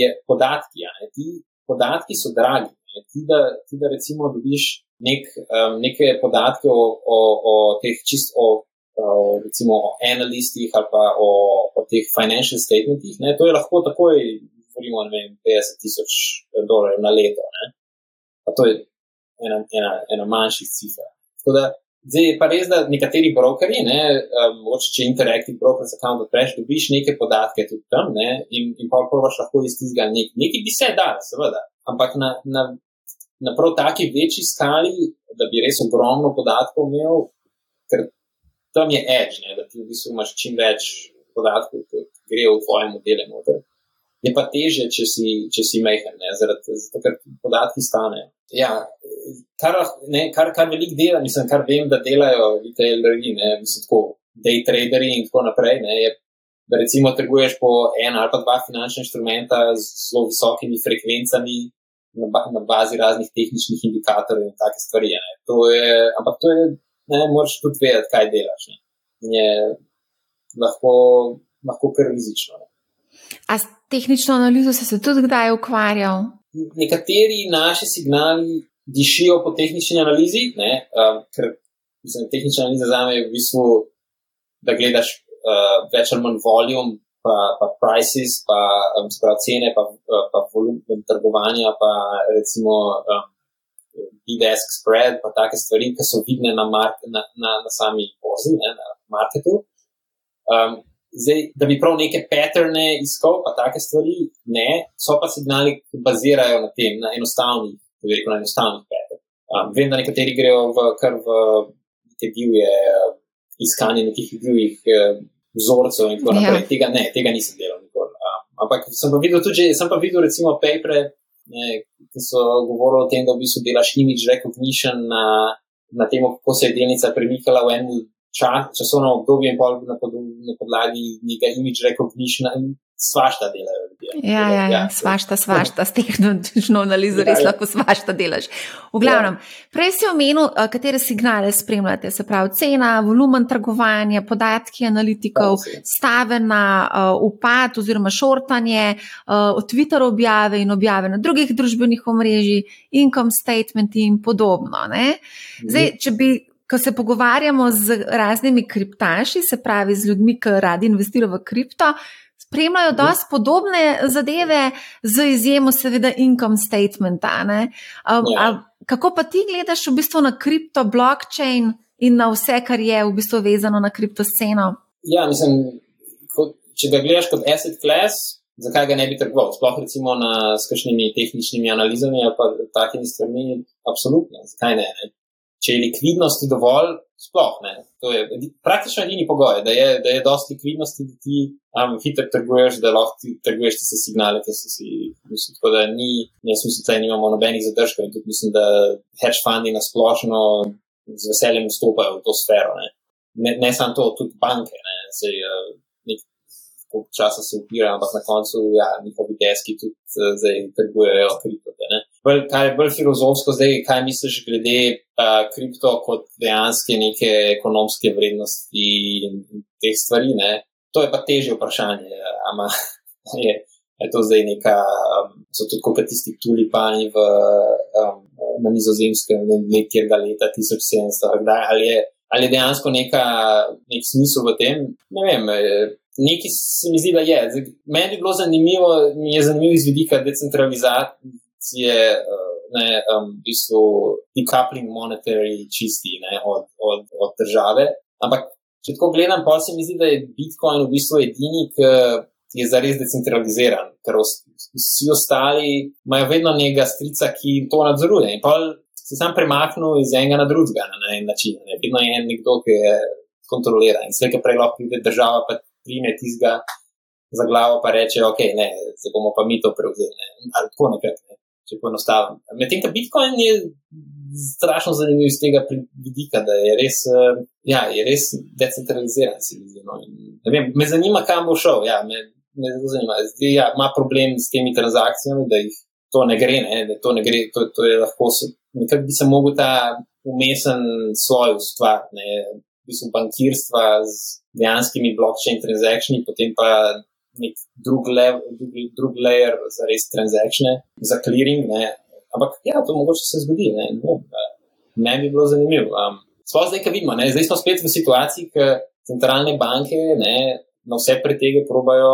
je podatki. Ti podatki so dragi. Ti da, ti, da recimo dobiš nek, um, neke podatke o, o, o teh čist o, o, recimo o analistih ali pa o, o teh financial statementih, ne? to je lahko takoj, govorimo, ne vem, 50 tisoč dolarjev na leto. Ne? Pa to je ena, ena, ena manjših cifra. Tako da Zdaj je pa res, da nekateri brokeri, ne, um, če Interactive Brokers account odpreš, dobiš neke podatke tudi tam ne, in, in pa probaš lahko iz tistega nek, nekaj bi se dal, seveda. Ampak na, na, na prav taki večji skali, da bi res ogromno podatkov imel, ker tam je edge, ne, da ti v bistvu imaš čim več podatkov, ki grejo v tvoje modele. Noter. Je pa teže, če si, če si mehen, zaradi tega, ker podatki stanejo. Ja, kar, ne, kar, kar velik dela, mislim, kar vem, da delajo retailerji, ne, mislim, tako day traderi in tako naprej, ne, je, da recimo trguješ po en ali pa dva finančna inštrumenta z zelo visokimi frekvencami na, ba, na bazi raznih tehničnih indikatorjev in take stvari. Ne. To je, ampak to je, ne, moraš tudi vedeti, kaj delaš. Ne. Je lahko, lahko kar rizično. Ne. A tehnično analizo si se tudi kdaj ukvarjal? Nekateri naši signali dišijo po tehnični analizi, ne, um, ker mislim, tehnična analiza za me je v bistvu, da gledaš uh, več ali manj volume, pa, pa prices, pa um, cene, pa, uh, pa volumen trgovanja, pa recimo um, bid-ask spread, pa take stvari, ki so vidne na, mark, na, na, na sami borzi, ne, na marketu. Um, Zdaj, da bi prav neke patterne iskal, pa take stvari, ne, so pa signali, ki bazirajo na tem, na enostavnih veliko na enostavnih petih. Um, vem, da nekateri grejo v kar v te divje uh, iskanje nekih divjih uh, vzorcev in tako ja. naprej. Tega ne, tega nisem delal nikoli. Um, ampak sem pa videl tudi, sem pa videl recimo papere, ki so govorili o tem, da v bistvu delaš image recognition na, na tem, kako se je delnica premikala v enem časovnem obdobju in na, pod, na podlagi nekega image recognition svašta delajo ljudje. Ja, ja, ja, ja. svašta, svašta, s tehnično analizo res ja, lahko svašta delaš. V glavnem, ja. prej si omenil, katere signale spremljate, se pravi cena, volumen trgovanja, podatki analitikov, stave na uh, upad oziroma šortanje, uh, od Twitter objave in objave na drugih družbenih omrežjih, income statement in podobno. Ne? Zdaj, če bi. Ko se pogovarjamo z raznimi kriptaši, se pravi z ljudmi, ki radi investirajo v kripto, spremljajo dosti podobne zadeve, z izjemo, seveda, income statementa. Um, ja. Kako pa ti gledaš v bistvu na kripto, blockchain in na vse, kar je v bistvu vezano na kriptosceno? Ja, mislim, kot, če ga gledaš kot asset class, zakaj ga ne bi trgoval? Sploh recimo na skršnimi tehničnimi analizami ali pa takimi stvarmi, absolutno, zakaj ne? ne? Če je likvidnosti dovolj, sploh ne. To je praktično edini pogoj, da je, da je dosti likvidnosti, da ti um, hitro trguješ, da lahko ti trguješ tiste signale, ki si jih. Tako da ni, jaz mislim, da nimamo nobenih zadržkov in tudi mislim, da hedge fundi na splošno z veseljem vstopajo v to sfero. Ne, ne, ne samo to, tudi banke. Ne, sej, uh, koliko časa se upirajo, ampak na koncu ja, njihovi deski tudi uh, zdaj trgujejo kriptote. Bolj, kaj je bolj filozofsko zdaj, kaj misliš glede uh, kripto kot dejanske neke ekonomske vrednosti in teh stvari? Ne? To je pa težje vprašanje. Ama, je, je to zdaj neka, um, so tudi kot tisti tulipani v, um, na nizozemskem, ne vem, kjerga leta 1700, ali je, ali je dejansko neka, nek smisel v tem? Ne vem. Nekaj se mi zdi, da je. Meni je bilo zanimivo, mi je zanimivo iz vidika decentralizacije, uh, ne, um, v bistvu decoupling monetary čisti ne, od, od, od države. Ampak, če tako gledam, pa se mi zdi, da je Bitcoin v bistvu edini, ki je zares decentraliziran, ker vsi ostali imajo vedno nekega strica, ki to nadzoruje. In pa se sam premaknil iz enega na drugega na en način. Ne. Vedno je nekdo, ki je kontroliran. In vse, kar prej lahko pride država, pa prime tizga za glavo, pa reče, ok, ne, zdaj bomo pa mi to prevzeli. Ne. Ali tako nekaj. Ne. Če poenostavim. Medtem, ko Bitcoin je strašno zanimiv iz tega vidika, da je res, uh, ja, je res decentraliziran. No. Vem, me zanima, kam bo šel. Ja, me, me zanima. Zdaj, ja, ima problem s temi transakcijami, da jih to ne gre, ne, da to ne gre. To, to je lahko, nekako bi se mogel ta umesen sloj ustvariti. V bistvu bankirstva z dejanskimi blockchain transakcijami, potem pa nek drug, lev, drug, drug layer za res transakcije, za clearing. Ne. Ampak ja, to mogoče se zgodi. Ne, no, ne bi bilo zanimivo. Um, Sploh zdaj, ki vidimo, ne, zdaj smo spet v situaciji, ki centralne banke ne, na vse pretege probajo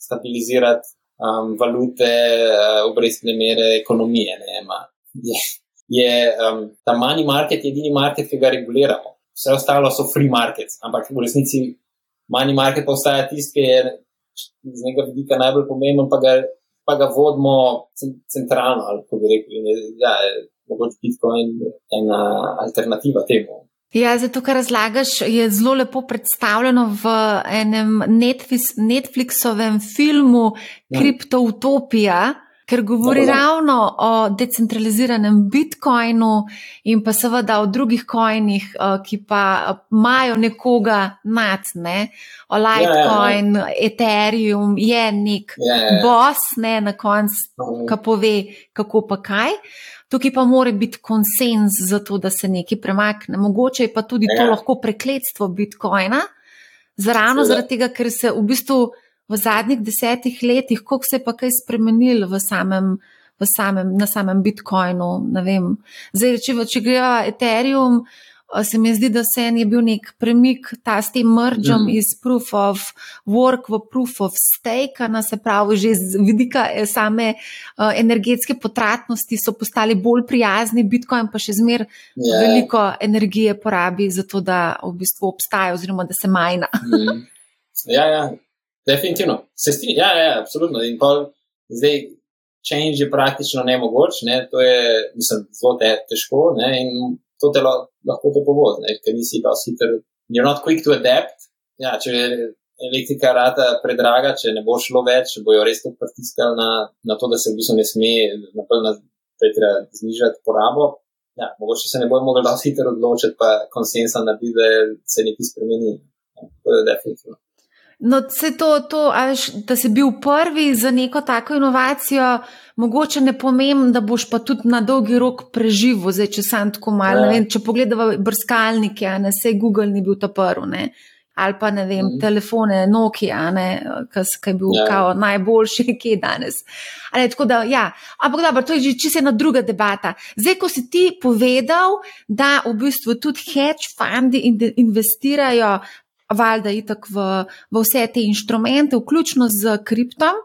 stabilizirati um, valute, uh, obrestne mere, ekonomije. Ne, ma, je je um, ta money market edini market, ki ga reguliramo. Vse ostalo so free markets, ampak v resnici money market pa ostaja tisti, ki je z njega vidika najbolj pomemben, pa ga pa ga vodimo centralno, ali kako bi rekli. Ja, mogoče Bitcoin je ena alternativa temu. Ja, zato, kar razlagaš, je zelo lepo predstavljeno v enem Netflixovem filmu Kriptoutopija. Ker govori Dobro. ravno o decentraliziranem bitcoinu in pa seveda o drugih coinih, eh, ki pa imajo nekoga nad, ne? o Litecoin, ja, ja, ja. Ethereum, je nek ja, ja, ja. boss, ne na koncu, mhm. ki pove, kako pa kaj. Tukaj pa mora biti konsens za to, da se nekaj premakne. Mogoče je pa tudi ja. to lahko prekletstvo bitcoina, zaradi tega, ker se v bistvu v zadnjih desetih letih, koliko se je pa kaj spremenil v samem, v samem, na samem Bitcoinu. Zdaj, če, če gre Ethereum, se mi zdi, da se je bil nek premik ta s tem mržom mm. iz proof of work v proof of stake, na se pravi, že z vidika eh, same uh, energetske potratnosti so postali bolj prijazni, Bitcoin pa še zmer yeah. Ja. veliko energije porabi za to, da v bistvu obstaja oziroma da se majna. mm. Ja, ja, Definitivno, se strinjam, ja, ja, absolutno. In pa zdaj, change je praktično nemogoč, ne? to je, mislim, zelo te, težko ne? in to te lahko te povozi, ker nisi pa hiter. You're not quick to adapt. Ja, če je elektrika rata predraga, če ne bo šlo več, bojo res to pritiskali na, na to, da se v bistvu ne sme napolno znižati porabo. Ja, mogoče se ne bojo mogli dosti hitro odločiti, pa konsensa narediti, da se nekaj spremeni. Ja, to je definitivno. No, vse to, to veš, da si bil prvi za neko tako inovacijo, mogoče ne pomeni, da boš pa tudi na dolgi rok preživel, zdaj, če sem tako malo. Ja. Če pogledamo brskalnike, ne vse Google ni bil ta prvi, ne? ali pa ne vem, mm. telefone Nokia, ki je bil ja. najboljši, ki je danes. Ali, da, ja. Ampak dobro, to je že čisto ena druga debata. Zdaj, ko si ti povedal, da v bistvu tudi hedge fundi investirajo valjda itak v, v vse te inštrumente, vključno z kriptom.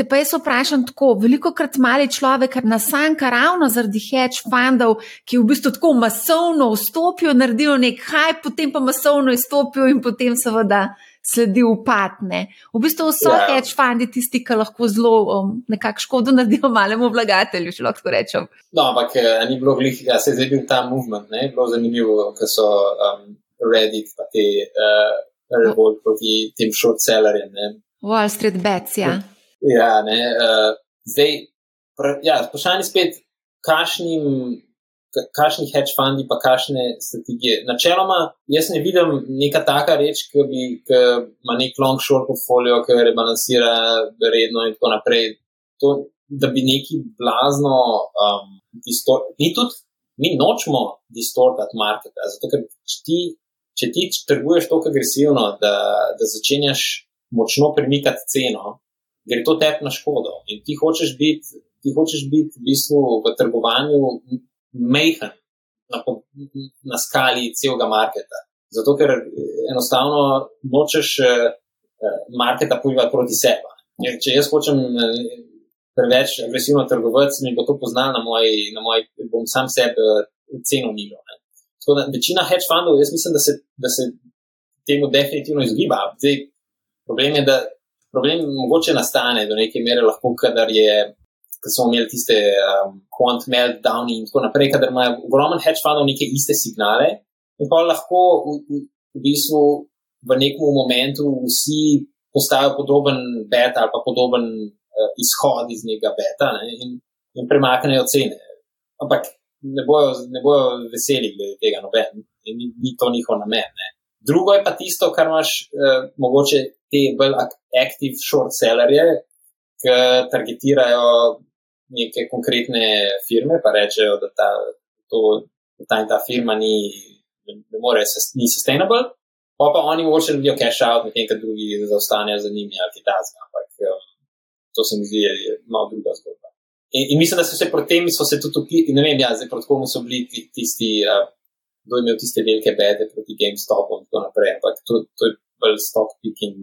Te pa jaz vprašam tako, veliko krat mali človek nasanka ravno zaradi hedge fundov, ki v bistvu tako masovno vstopijo, naredijo nek haj, potem pa masovno izstopijo in potem seveda sledi upadne. V bistvu so yeah. Ja. hedge fundi tisti, ki lahko zelo um, nekako škodo naredijo malemu vlagatelju, če lahko rečem. No, ampak eh, ni bilo glih, da ja, se je zdaj bil ta movement, ne, bilo zanimivo, ker so um, Reddit, pa te uh, revolt proti tem short sellerjem. Wall Street Bets, ja. Ja, ne. Uh, zdaj, ja, vprašanje spet, kašnim. Kakšni hedge fundi, pa kakšne strategije. Načeloma, jaz ne vidim neka taka reč, ki, bi, ki ima nek long short portfolio, ki rebalansira redno in tako naprej. To, da bi neki blazno um, distortirali. Mi tudi, mi nočemo distortirati marketa, zato ker ti če ti trguješ tako agresivno, da, da začenjaš močno premikati ceno, gre to tebi na škodo. In ti hočeš biti, ti hočeš biti v bistvu v trgovanju mehen na, na skali celega marketa. Zato, ker enostavno nočeš eh, marketa pojivati proti sebi. Če jaz hočem eh, preveč agresivno trgovati, mi bo to poznal na moji, na moji bom sam sebe ceno nižal. Tako da večina hedge fundov, jaz mislim, da se, da se temu definitivno izogiba. Zdaj, problem je, da problem mogoče nastane do neke mere lahko, kadar je. Ker smo imeli tiste um, quant meltdown in tako naprej, kadar imajo ogromno hedge fundov neke iste signale, in pa lahko v, v, v bistvu v nekem momentu vsi postavijo podoben beta ali pa podoben uh, izhod iz njega beta. Ne? In in premaknejo cene. Ampak ne bojo, ne bojo veseli glede tega, noben, in ni, ni to njihov namen. Ne. Drugo je pa tisto, kar imaš eh, mogoče te bolj aktiv short sellerje, ki targetirajo neke konkretne firme, pa rečejo, da ta, to, ta, ta firma ni, ne, more, ni sustainable. Pa pa oni mogoče dobijo cash out, medtem ko drugi zaostanejo za njimi ali kaj takega. Ampak um, to se mi zdi, da je malo druga zgodba. In, in mislim, da so se proti tem, so se tudi ukvarjali, ne vem, ja, zdaj proti komu so bili tisti, uh, kdo je imel tiste velike bede proti GameStopu in tako naprej. Ampak to, to je bolj stock picking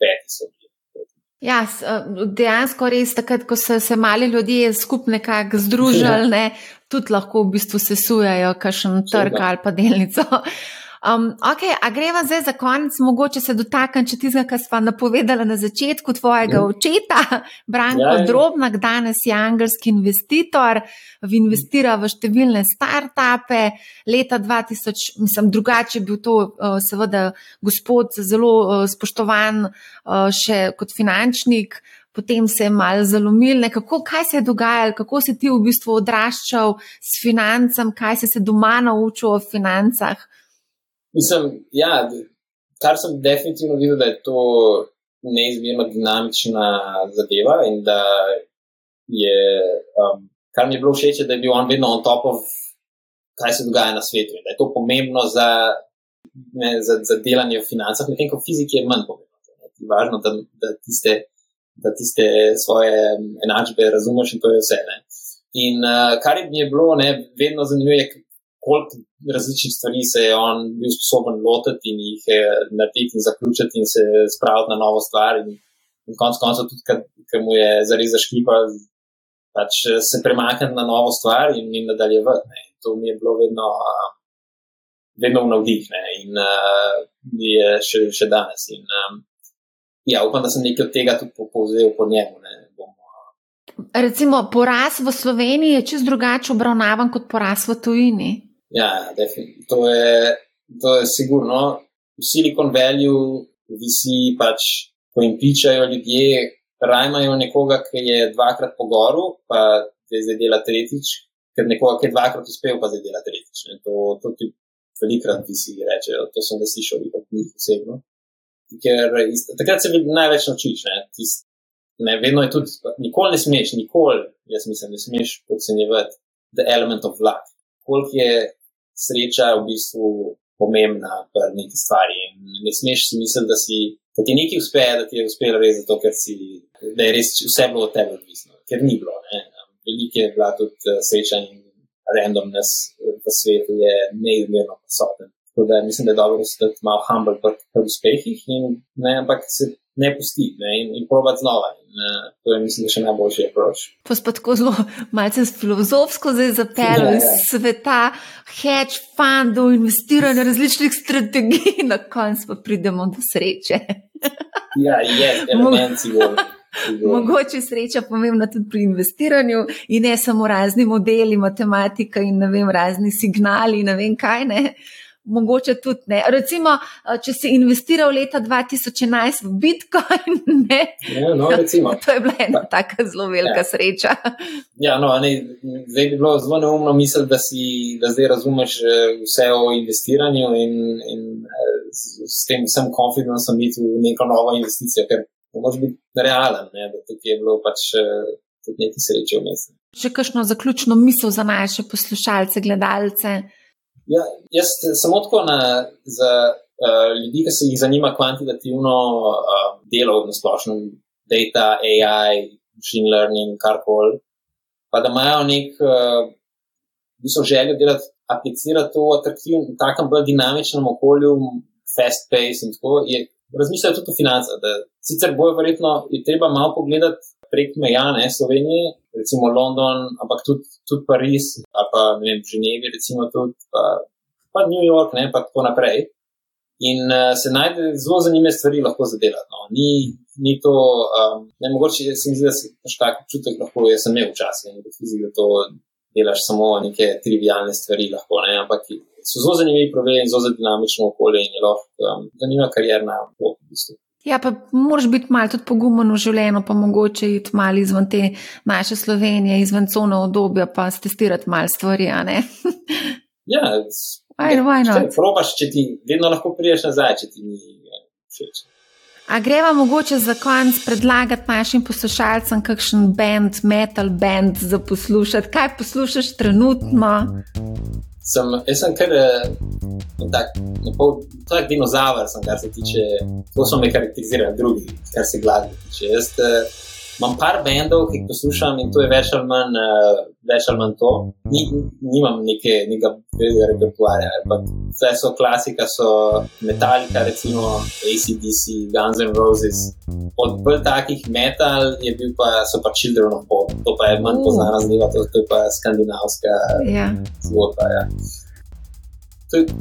bedi so bili. Ja, dejansko res takrat, ko so se mali ljudje skupaj nekako združili, ne, tudi lahko v bistvu sesujajo kakšen trg ali pa delnico. Um, ok, a greva zdaj za konec, mogoče se dotakniti tistega, kar smo napovedali na začetku tvojega mm. očeta, Branko ja, ja. Drobnak, danes je angelski investitor, investira v številne startupe. Leta 2000, mislim, drugače je bil to uh, seveda gospod zelo uh, spoštovan uh, še kot finančnik. Potem se je malo zalomil, nekako, kaj se je dogajalo, kako si ti v bistvu odraščal s financami, kaj si se doma naučil o financah. Mislim, ja, kar sem definitivno videl, da je to neizmerno dinamična zadeva in da je, um, kar mi je bilo všeč, da je bil on vedno on top of, kaj se dogaja na svetu in da je to pomembno za, ne, za, za delanje v financah, medtem ko fiziki je manj pomembno. Je važno, da, da, tiste, da tiste svoje enačbe razumeš in to je vse. Ne. In uh, kar je mi je bilo ne, vedno zanimivo, koliko različnih stvari se je on bil sposoben lotiti in jih narediti in zaključiti in se spraviti na novo stvar. In, in konec koncev, tudi ker mu je zares zaškipa, pač se premakniti na novo stvar in, in nadaljevati. Ne. To mi je bilo vedno, vedno v navdih ne. in uh, je še, še danes. In, um, ja, upam, da sem nekaj od tega tudi povzel po njemu. Ne. Recimo, poraz v Sloveniji je čist drugače obravnavan kot poraz v tujini. Ja, to je, to je sigurno. V Silicon Valley visi pač, ko jim pičajo ljudje, rajmajo nekoga, ki je dvakrat po goru, pa zdaj dela tretjič, ker nekoga, ki je dvakrat uspel, pa zdaj dela tretjič. Ne. To, to ti velikrat visi rečejo, to sem ne slišal od njih osebno. Ker takrat se največ naučiš. Ne. Tist, ne, vedno je tudi, nikoli ne smeš, nikoli, jaz mislim, ne smeš podcenjevati the element of luck. Koliko je sreča je v bistvu pomembna pri neki stvari. In ne smeš si misliti, da, si, da ti nekaj uspe, da ti je uspelo res zato, ker si, da je res vse bilo od tebe odvisno, ker ni bilo. Veliko je bila tudi uh, sreča in randomness v svetu je neizmerno prisoten. Tako da mislim, da je dobro, da si tudi malo humble pri uspehih in ne, ampak se ne pusti ne, in, in probati znova. In, uh, to je, mislim, še najboljši approach. To je tako zelo malce filozofsko zdaj zapeljal ja, iz ja. sveta hedge fundov, investiranja različnih strategij, na koncu pa pridemo do sreče. ja, je, element sigurno. Mogoče sreča pomembna tudi pri investiranju in ne samo razni modeli, matematika in ne vem, razni signali, ne vem kaj ne. Uh, mogoče tudi ne. Recimo, eh, če si investiral leta 2011 v Bitcoin, ne. Ja, no, recimo. To je bila ena tako zelo velika ja. sreča. Ja, no, ne, zdaj bi bilo zelo neumno misliti, da, da zdaj razumeš eh, vse o investiranju in, in eh, s, tem vsem konfidencem biti v neko novo investicijo, ker moraš biti realen, ne, da tukaj je bilo pač tudi nekaj sreče v mestu. Še kakšno zaključno misel za naše poslušalce, gledalce? Ja, jaz samo tako na, za uh, ljudi, ki se jih zanima kvantitativno uh, delo na splošno, data, AI, machine learning, karkoli, pa da imajo nek, uh, željo delati, aplicirati to v atraktivnem, takem bolj dinamičnem okolju, fast pace in tako. Razmišljajo tudi o financah. Sicer bojo verjetno, je treba malo pogledati prek meja, ne Slovenije, recimo London, ampak tudi, tudi Pariz, ali pa ne vem, Ženevi, recimo tudi, pa, pa New York, ne pa tako naprej. In uh, se najde zelo zanimive stvari lahko zadelati. No. Ni, ni to, um, ne mogoče se mi zdi, da se pač tak občutek lahko, jaz sem imel včasih, in fizik, da to delaš samo neke trivialne stvari lahko, ne, ampak so zelo zanimivi problemi zelo dinamično okolje in je lahko um, zanimiva karjerna pot v bistvu. Ja, pa moraš biti malo tudi pogumen v življenju, pa mogoče iti malo izven te naše Slovenije, izven cone obdobja, pa testirati malo stvari. ja, ajde, probaš, če ti vedno lahko priješ nazaj, če ti ni všeč. A greva mogoče za konec predlagati našim poslušalcem, kakšen bend, metal band za poslušati? Kaj poslušaš trenutno? Sem, jaz sem kar eh, tak, pol, tak dinozaver, sem, kar se tiče, to so me karakterizirali drugi, kar se glasbe tiče. Jaz uh, imam par bendov, ki jih poslušam in to je več ali manj, uh, več ali manj to. Ni, nimam neke, nekega velikega repertoarja. Vse so klasika, so Metallica, recimo ACDC, Guns N' Roses. Od bolj takih metal je bil pa, so pa Children of Pop, to pa je manj poznana zdaj, to, to je pa skandinavska ja. zgodba. Ja.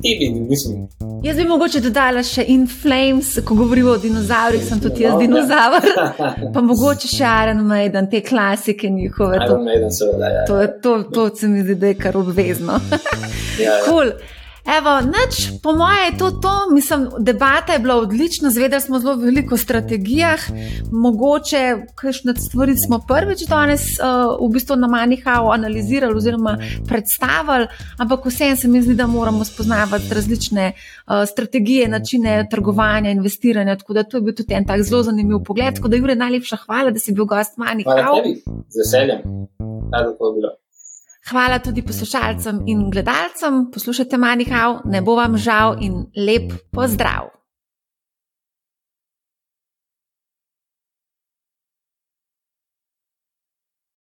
Tibi, jaz bi mogoče dodala še In Flames, ko govorimo o dinozavrih, sem tudi jaz no, dinozaver. pa mogoče še Iron Maiden, te klasike njihove. Iron Maiden, seveda. Ja, to, to, to se mi zdi, da je kar obvezno. ja, ja. Cool. Evo, nič, po mojem je to to. Mislim, debata je bila odlična, zvedeli smo zelo veliko o strategijah. Mogoče, kakšne stvari smo prvič danes uh, v bistvu na Manihau analizirali oziroma predstavili, ampak vseeno se mi zdi, da moramo spoznavati različne uh, strategije, načine trgovanja, investiranja. Tako da to je bil tudi en tak zelo zanimiv pogled. Tako da, Jure, najlepša hvala, da si bil gost Manihau. Hvala tebi, z veseljem. Da je bilo. Hvala tudi poslušalcem in gledalcem. Poslušajte Manihau, ne bo vam žal in lep pozdrav.